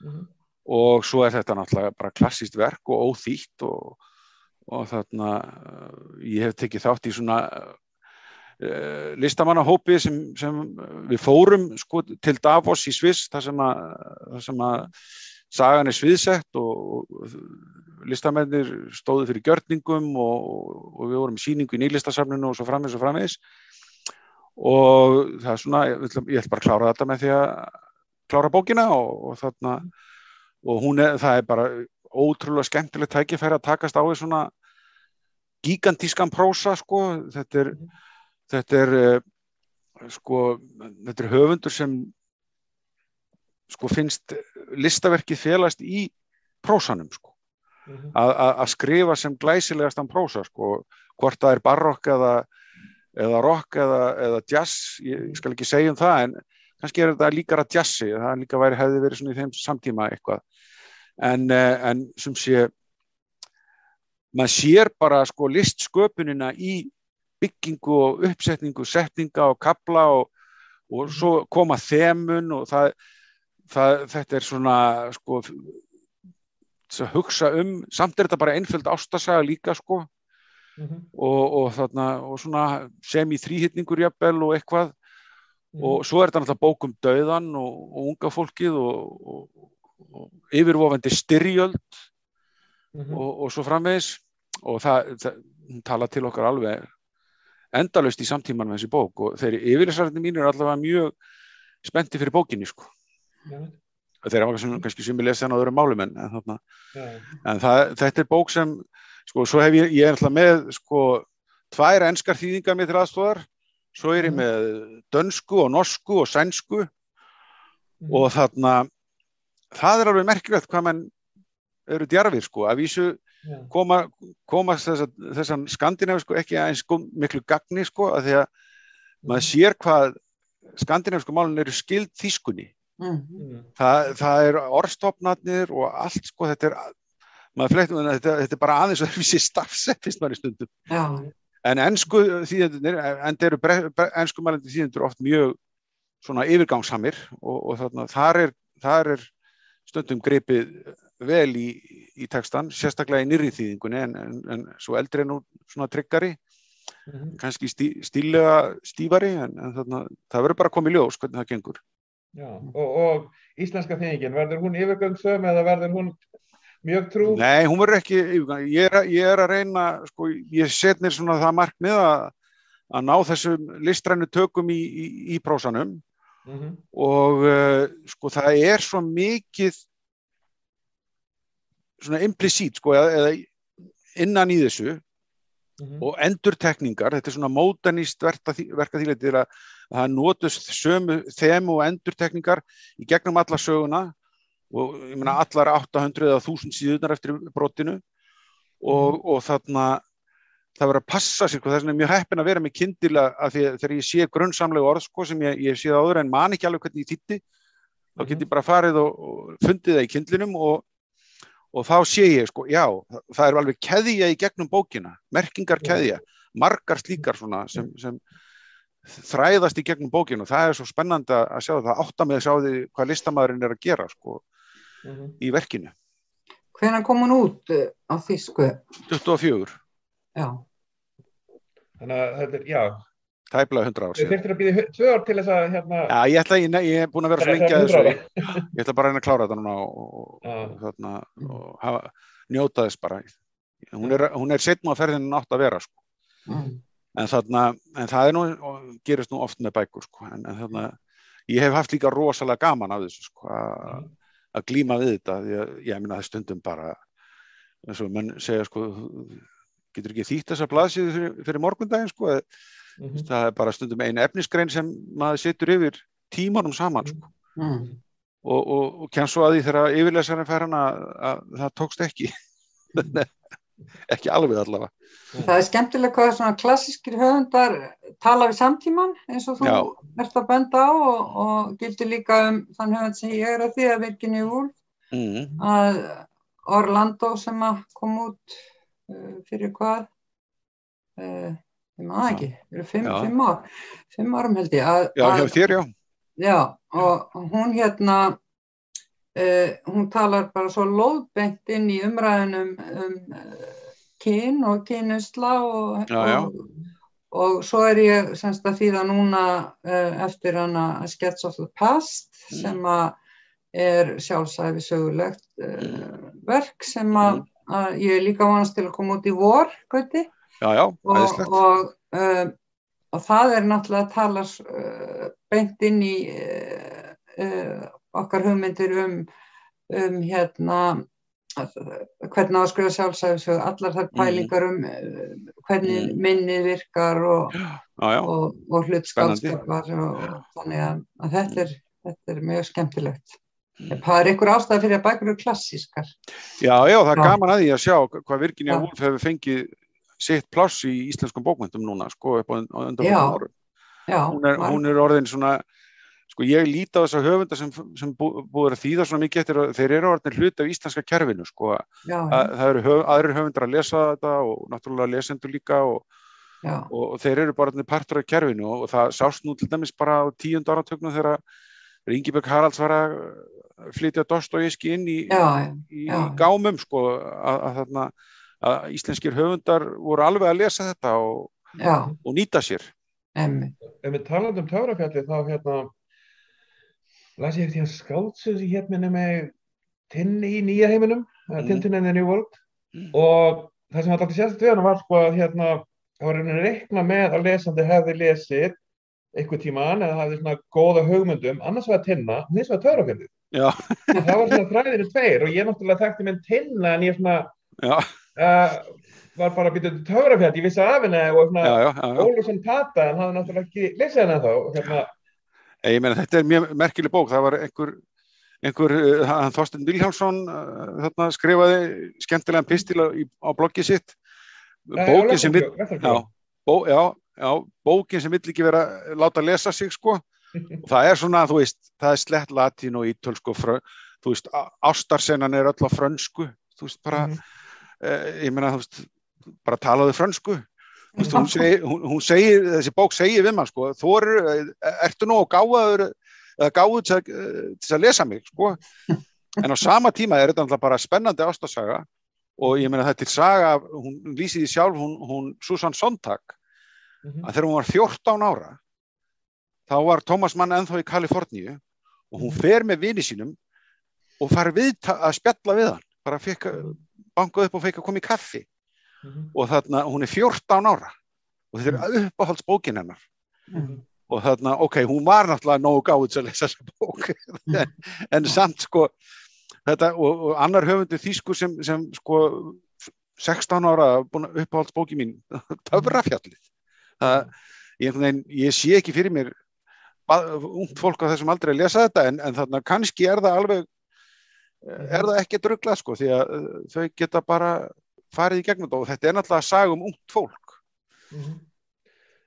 Mhm. og svo er þetta náttúrulega bara klassíst verk og óþýtt og, og þarna uh, ég hef tekið þátt í svona uh, listamannahópi sem, sem við fórum sko, til Davos í Sviss þar sem að, þar sem að sagan er sviðsett og, listamennir stóðu fyrir gjörningum og, og við vorum síningu í nýlistasafninu og svo framins og framins og það er svona, ég ætla bara að klára þetta með því að klára bókina og, og þarna og hún er, það er bara ótrúlega skemmtilegt tækifæri að takast á í svona gigantískan prósa sko, þetta er þetta er uh, sko, þetta er höfundur sem sko finnst listaverkið félast í prósanum sko. Mhm. að, skrifa sem glæsilegastan prósa sko, hvort það er barokk eða, eða rock eða, eða jazz, ég, ég skal ekki segja um það en kannski er þetta líkara jazzi það líka væri, hefði verið svona í þeim samtíma eitthvað en, eh, en sem sé maður sér bara sko listsköpunina í byggingu og uppsetningu setninga og kabla og, og svo koma þemun og það, það þetta er svona sko að hugsa um, samt er þetta bara einföld ástasaga líka sko Mhm. og, og þarna og svona sem í þrýhittningur jafnvel og eitthvað. Og svo er þetta náttúrulega bók um dauðan og, og unga fólkið og, og, og yfirvofandi styrjöld Mhm. og, og svo framvegis. Og það, það tala til okkar alveg endalaust í samtíman með þessi bók. Og þeirri yfirleysararnir mín er allavega mjög spennti fyrir bókinni sko. Já, þeir hafa kannski, kannski sem ég lesi hann á öðrum málum en, en, þarna, já. en það, þetta er bók sem sko, svo hef ég, ég er alltaf með sko, tvær enskar þýðingar mér til aðstóðar svo er ég Mhm. með dönsku og norsku og sænsku Mhm. og þarna það er alveg merkilegt hvað mann eru djarfir sko, að vísu Já. koma, koma þessa, þessan skandinavisku ekki aðeins sko, miklu gagni sko, að því að maður sér hvað skandinavisku málun eru skild þýskunni Mm. Það, það er orðstofnarnir og allt sko, þetta er maður fleitum þetta, þetta er bara aðeins að þessi stafsett finnst maður í stundum Já, en ennsku þýðendunir en eru ennsku mælandi þýðendur oft mjög svona yfirgangssamir og, og þarna, þar, er, þar er stundum gripið vel í, í textan, sérstaklega í nýri þýðingunni en, en, en svo eldri er nú svona tryggari, Mhm. kannski stí, stílega stífari en, en þarna, það verður bara í ljós hvernig það gengur. Já, og, og íslenska þýðingin, verður hún yfirgöngsöm eða verður hún mjög trú? Nei, hún verður ekki. Ég er, ég er að reyna, sko, ég set mér svona það markmið að, að ná þessum listrænu tökum í, í, í prósanum Mhm. og uh, sko það er svo mikið svona implicit sko eða, innan í þessu Mhm. og endurtekningar, þetta er svona mótanist verka þýletir að það notust sömu þemu og endurtekningar í gegnum alla söguna og ég meina allar 800 eða 1000 síðunar eftir brotinu. Og, og þarna það verður að passa sér, sko, það er svona mjög heppin að vera með kindil að því að þegar ég sé grunnsamlega orð sko, sem ég, ég sé það áður en man ekki alveg hvernig ég þýtti, þá get ég bara farið og, og fundið það í kindlinum og og þá sé ég sko, já, það er alveg keðja í gegnum bókina, merkingar keðja, margar slíkar svona sem, sem þræðast í gegnum bókina. Og það er svo spennandi að sjá það, átta með að sjá því hvað listamæðurinn er að gera sko Mhm. í verkinu. Hvenær kom hún út uh, á þýsku? 24, Já, Þannig að þetta er, já, tæplega 100 ár við síðan. þurftum að býða tvö ár til þess að hérna, Já, ég ætla, ég, ég er búin að vera svo Það er lengi að þessu, 100 ég, ég ætla bara að reyna að klára þetta núna og, og, þarna, og hafa, njóta þess bara. Hún er, hún er setn á ferðinu nátt að vera sko. mm. en, þarna, en það er nú, og gerist nú oft með bækur sko. en, en þarna, ég hef haft líka rosalega gaman af þessu sko, að Mhm. Að glíma við þetta því að ég meina það stundum bara eins og menn segja sko getur ekki þýtt þessa blaðsíðu fyrir, fyrir morgundaginn sko eða, mhm, það er bara stundum einu efnisgrein sem maður setur yfir tímanum saman sko. Mm. og, og, og kemst svo að því þegar yfirlesarinn fær hana að, að það tókst ekki ekki alveg allavega. Það er skemmtilega hvað svona klassískir höfundar tala við samtíman eins og þú Já. ert að benda á og, og gildir líka um þann höfund sem ég er að því að Virginia Woolf. Mm. að Orlando sem að kom út uh, fyrir hvað? Uh, ég maður ekki, fyrir fimm, fimm ár? Fimm árum held ég að, já, að, þér já. Já, og hún hérna uh, hún talar bara svo lóðbeint inn í umræðinum um uh, kyn og kynusla og, og, og svo er ég semst að þýða núna uh, eftir hana Sketch of the Past Mm. sem að er sjálfsæfi sögulegt uh, verk sem að, að ég líka vonast til að koma út í vor, já, og, og, og það er náttúrulega að tala beint inn í okkar hugmyndir um, um hérna hvernig á að skrifa sjálfsæfisög allar þær Mhm. pælingar um uh, hvernig Mhm. minnið virkar og, já, já, og, og hlutskálskapar og, og þannig að, þetta, er, þetta er mjög skemmtilegt það er einhver ástæði fyrir að bækur eru klassískar já, já, það er Já. gaman að því að sjá hvað Virginia. Woolf hefur fengið sitt pláss í íslenskum bókmyndum núna sko upp á árum já, hún er, var- hún er orðin svona sko ég líti á þess að höfunda sem, sem bú, búið að þýða svona mikið eftir að þeir eru orðin hluti af íslenska kerfinu sko. Já, já, að, það eru höf, aðrir höfundar að lesa þetta og náttúrulega lesendur líka og, og, og þeir eru bara orðin partur af kerfinu og, það sást nú til dæmis bara á tíund áratögnum þegar Ringibjörg Haralds var að flytja Dostojevski inn í, já, í, já. gámum sko að, að, þarna, að íslenskir höfundar voru alveg að lesa þetta og, og nýta sér. Emmi ef við talandi um Tárafjalli þá hérna las ég eftir hérna skáldsöð sem hér minni með Tinni í nýja heiminum mm. Tintin in the New World Mm. og það sem alltaf sérst við hann var sko að hérna það var einhvern reikna með að lesandi hefði lesið einhver tíman eða hafði svona góða hugmyndum annars var Tinna, hins var Tárafjalli já, það var svona þræðinu tveir og ég náttúrulega þekkti minn Tinna en ég svona uh, var bara að til Tárafjalli, ég vissi af henni og svona. Ólafsson Tata en hafði náttúrulega ekki lesið henni þá og hérna Ég meina þetta er mjög merkileg bók, það var einhver, einhver uh, hann Þorstein Viljánsson uh, þarna skrifaði skemmtilegan pistil á, á bloggið sitt, bókin sem vill, bó, bókin sem vill ekki vera láta lesa sig sko, og það er svona, þú veist, það er slett latín og ítölsku, og frö, þú veist, ástarsennan er öll á frönsku, þú veist, bara, Mhm. uh, ég meina, þú veist, bara talaðu frönsku, hún, seg, hún, hún segir, þessi bók segir við mann sko, þú ertu nú gáður til, að- lesa mig? Sko, en á sama tíma er þetta bara spennandi ástasaga og ég meina þetta er saga, hún lýsið í sjálf, hún, hún Susan Sontag, Mhm. að þegar hún var 14 ára, þá var Thomas Mann ennþá í Kaliforníu og hún fer með vini sínum og far við að spjalla við hann, bara fekk, bankað upp og fekk að koma í kaffi Mhm. og þarna, hún er 14 ára. Og þetta er uppáhaldsbókin hennar. Mhm. og þarna, ok, hún var náttúrulega nógu gáð til að lesa þessa bók. En, en samt sko þetta, og, og annar höfundur þýskur sem, sem sko 16 ára uppáhaldsbóki mín Töfrafjallið. Það, ég, veginn, ég sé ekki fyrir mér ungt fólk á þessum aldrei að lesa þetta en, en þannig að kannski er það alveg er það ekki drugglað sko því að uh, þau geta bara farið í gegnum þetta og þetta er náttúrulega að saga um ungt fólk mm -hmm.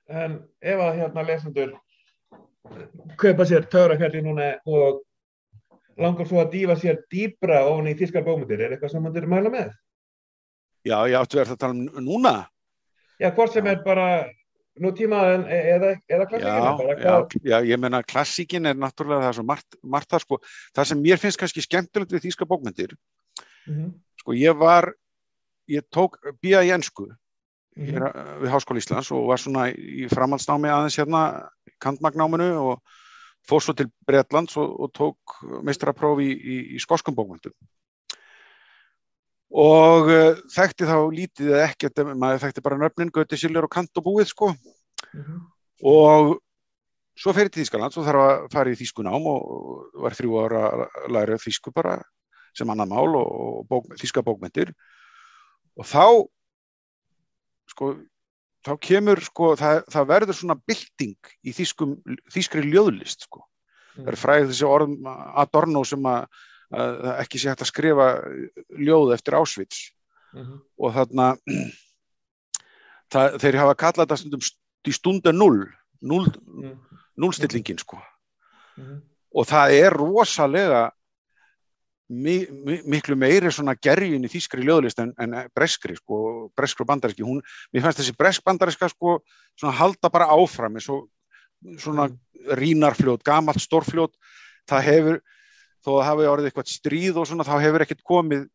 En ef að hérna lesendur kaupa sér Töfrafjallið núna og langar svo að dífa sér dýbra ofn í þískar bómyndir, er eitthvað sem mann er mæla með? Já, ég áttu verið að tala um núna. Já, hvort sem er bara nú tímaðan e- eða, eða klassíkin. Já, já, ég menna klassíkin er náttúrulega það sem margt, margt það sko, það sem mér finnst kannski skemmtilegt við þíska bókmyndir, mm -hmm. sko ég var, ég tók bíða í ennsku mm -hmm. við Háskóli Íslands og var svona í framhaldsnámi aðeins hérna, kantmagnáminu og fór svo til Breitlands og, og tók meistraprófi í, í, í skoskum bókmyndum og uh, þekkti þá lítið eða ekkert, maður þekkti bara nöfnin, Göti Siljar og Kant og búið sko mm -hmm. og svo fer ég til Þískaland, svo þarf að fara í Þískunám og var þrjú ára að læra Þísku bara sem annan mál og, og bók, Þíska bókmyndir og þá sko þá kemur sko, það, það verður svona bylting í þýskum, þýskri ljóðlist sko. Mm. Það er fræðið þessi orðum Adorno sem að, að ekki sé hægt að skrifa ljóð eftir Auschwitz mm -hmm. og þarna það, þeir hafa kallað þetta stundum í stunda null, null mm. nullstillingin sko. -hmm. og það er rosalega mi, mi, miklu meiri svona gerjun í þýskri ljóðlist en, en breskri sko, breskri og bandaríski hún, mér fannst þessi bresk bandariska sko svona halda bara áfram svo, svona mm. rínarfljót gamalt stórfljót það hefur, þó að hafa orðið eitthvað stríð og svona, þá hefur ekkert komið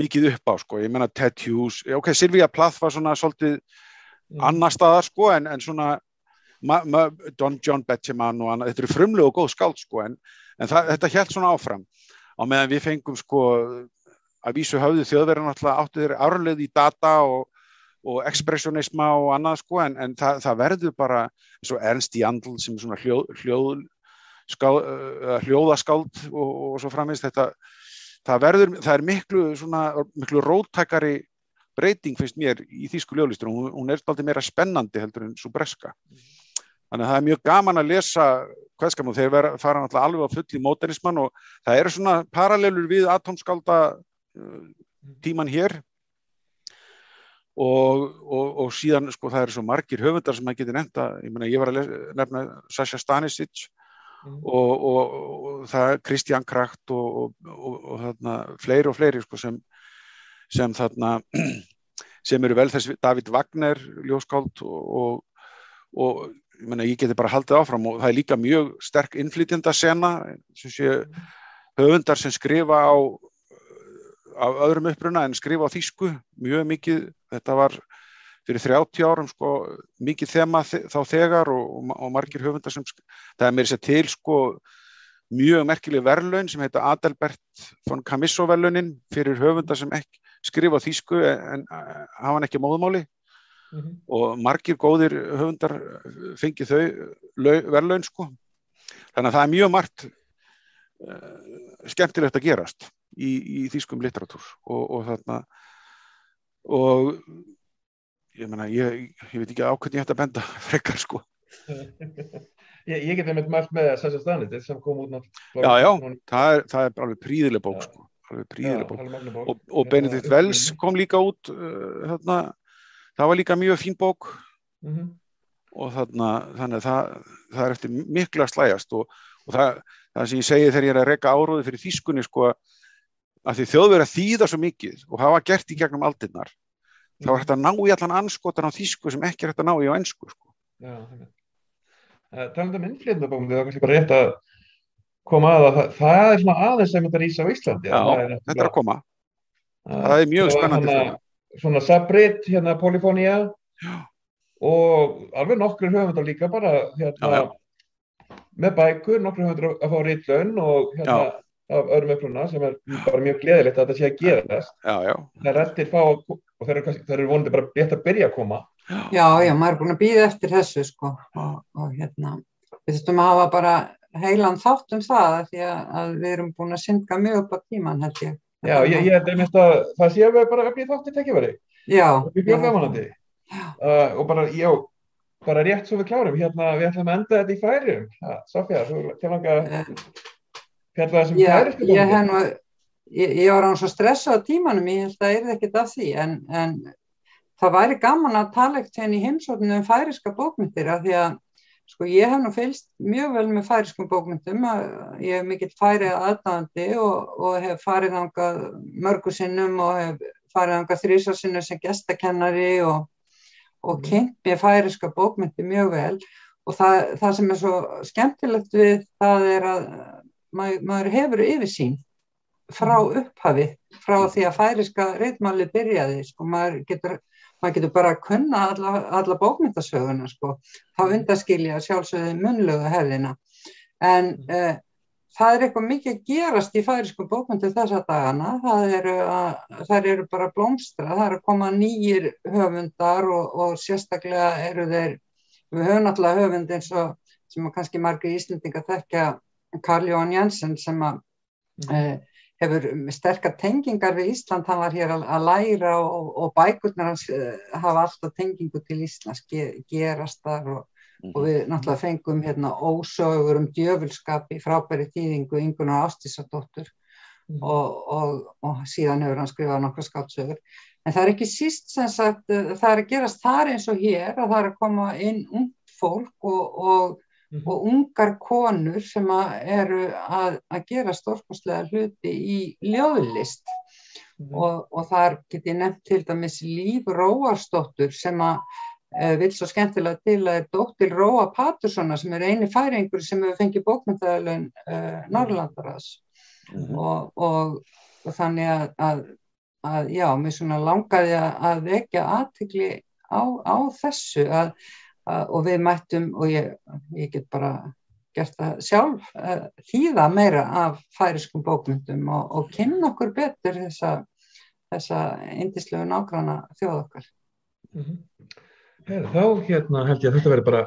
mikið upp á sko, ég menna Ted Hughes, ok, Silvíja Plath var svona svolítið mm. annar staðar sko en, en svona ma, ma, Don John Betjeman og annað, þetta eru frumlega og góð skáld sko en, en það, þetta held svona áfram á meðan við fengum sko að vísu höfðu þjóðverðin alltaf áttu þeirri árleð í data og, og ekspressionisma og annað sko en, en það, það verður bara eins og Ernst Jandl sem er svona hljóð, hljóð, ská, hljóðaskáld og, og svo framins þetta það verður, það er miklu svona miklu róttækari breyting finnst mér í þýsku ljóðlistur hún, hún er alltaf meira spennandi heldur en svo breska þannig að það er mjög gaman að lesa hvað skam og þeir vera, fara náttúrulega alveg á full í mótenismann og það eru svona paralelur við atomskálda uh, tíman hér og, og, og síðan sko það eru svo margir höfundar sem maður getur nefnda, ég menna ég var að nefna Sasha Stanisic mm. og, og það er Kristján Krakt og þarna fleiri og fleiri sko sem, sem þarna sem eru vel þess David Wagner ljóskáld og ég, ég geti bara haldið áfram og það er líka mjög sterk innflytjanda sena sem sé höfundar sem skrifa á af öðrum uppruna en skrifa á þýsku mjög mikið, þetta var fyrir 30 árum sko mikið þema þá þegar og, og margir höfundar sem, það er mér sér til sko mjög merkileg verðlaun sem heita Adalbert von Camisso verðlaunin fyrir höfundar sem ekki skrifa á þýsku en hafa hann ekki móðmáli mm -hmm. og margir góðir höfundar fengið þau verðlaun sko. Þannig að það er mjög margt uh, skemmtilegt að gerast í, í þýskum litteratúr og, og þarna og ég, mena, ég, ég veit ekki ákveðin ég ætti að benda frekar sko. Ég, ég geti með mælt með Sasha Stanley sem kom út náttúrulega. Já, já, það, er, það er alveg príðileg bók sko, alveg príðileg bók. bók. Og, og Benedikt Wells kom líka út uh, þarna það var líka mjög fín bók. Mm -hmm. og þarna, þannig að það, það er eftir miklu að slæjast og, og það, það sem ég segi þegar ég er að reyka áróði fyrir þýskunni sko að því þjóðverð að þýða svo mikið og hafa gert í gegnum aldinnar þá er þetta að ná í allan anskotan á þýsku sem ekki er þetta að ná í á ennsku sko. Já, talandu um innflýndabókum það er kannski bara rétt að koma að það, það er svona aðeins sem þetta rýsa á Íslandi Já, er þetta er að koma. að, það er mjög spennandi hana, svona Sabrit, hérna Polyphonia. Og alveg nokkur höfundar líka bara hérna já, já. með bækur, nokkur höfundar að fá rítlaun og hérna já. af öðrum uppluna sem er bara mjög gleðilegt að þetta sé að gera þess það er réttir fá og þeir eru, eru vonandi bara bett að byrja að koma. Já, já, maður er búin að býða eftir þessu sko og, og hérna við þurftum að hafa bara heilan þátt um það því að, að við erum búin að synga mjög upp á tíman held ég Já, ég, ég held einmitt að það sé að við bara öfnið þátti tekjaveri. Já. Við björn gamanandi. Uh, og bara, já, bara rétt svo við klárum, hérna, við ætlum að enda þetta í færium. Sofja, þú til langa fjallaði sem færistu bókmyndir. Ég nú, ég, ég var án svo stressað á tímanum, ég held að það er ekkert af því, en, en það væri gaman að tala ekkert henni í heimsóknu um færiska bókmyndir, af því að Sko ég hef nú fylst mjög vel með færiskum bókmyndum, ég hef mikill færið aðdæðandi og, og hef farið ánga mörgu sinnum og hef farið ánga þrísarsinnum sem gestakennari og, og mm. kynnt mér færiska bókmyndi mjög vel og það, það sem er svo skemmtilegt við það er að maður, maður hefur yfirsýn frá mm. upphafi, frá því að færiska reitmáli byrjaði, sko maður getur maður getur bara að kunna alla, alla bókmyndasöguna sko, þá undaskilja sjálfsögði munluga hefðina. En uh, það er eitthvað mikið að gerast í færisku bókmyndu þessa dagana, það eru, að, það eru bara blómstra, það eru að koma nýjir höfundar og, og sérstaklega eru þeir, við höfum náttúrulega höfund eins og sem kannski margir íslendinga þekkja Karl Jón Jensen sem að mm. uh, hefur sterkar tengingar við Ísland, hann var hér að, læra og, og bækurnar hans uh, hafa alltaf tengingu til Íslands, ge, gerast þar og, og við náttúrulega fengum hérna ósögur um djöfulskap í frábæri tíðingu yngunar ástísadóttur mm. og, og síðan hefur hann skrifað nokkra skáttsögur. En það er ekki síst sem sagt, uh, það er að gerast þar eins og hér, að það er að koma inn ung fólk og Mm og ungar konur sem að eru að, að gera stórkostlega hluti í ljóðlist. Mm og, og þar get ég nefnt til dæmis Líf Róarsdóttur sem að e, vil svo skemmtilega til að er dóttil Róa Paturssona sem er eini færingur sem hefur fengið bókmyndaðalun e, Norrlandaras mm og, og, og þannig að, að, að já, mér svona langaði að vekja aðtikli á, á þessu að og við mættum og ég, ég get bara gert það sjálf þýða meira af færiskum bókmyndum og, og kynna okkur betur þessa, þessa indislegu nágranna þjóð okkar. Mm -hmm. Þá hérna held ég að þetta verður bara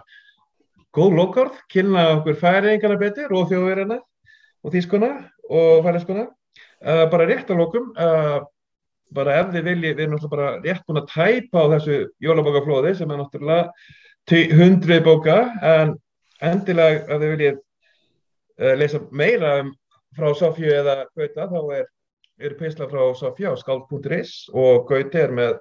góð lokarð, kynna okkur færingana betur og þjóðverðina og þýskuna og færiskuna uh, bara rétt á lokum uh, bara ef þið viljið, við erum náttúrulega bara rétt búin að tæpa á þessu jólabokaflóði sem er náttúrulega hundrið bóka en endilega að þið viljið uh, lesa meira um, frá Sofju eða Gauta þá er, er písla frá Sofju á skald.is og Gauti er með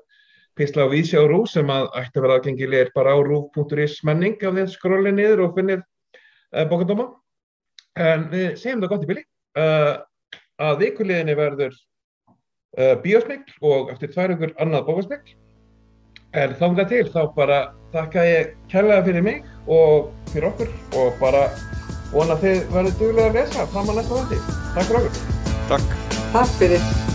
písla á Vísi á Rú sem að ætti að vera aðgengilegir bara á rú.is menning af að skróli niður og finnir uh, bókandóma en við segjum það gott í bili uh, að vikuleginni verður bíosmikl og eftir tvær ykkur annað bókasmikl en þá með það til þá bara þakka ég kærlega fyrir mig og fyrir okkur og bara vona þið verður duglega að lesa fram að næsta vandi. Takk fyrir okkur. Takk. Takk fyrir.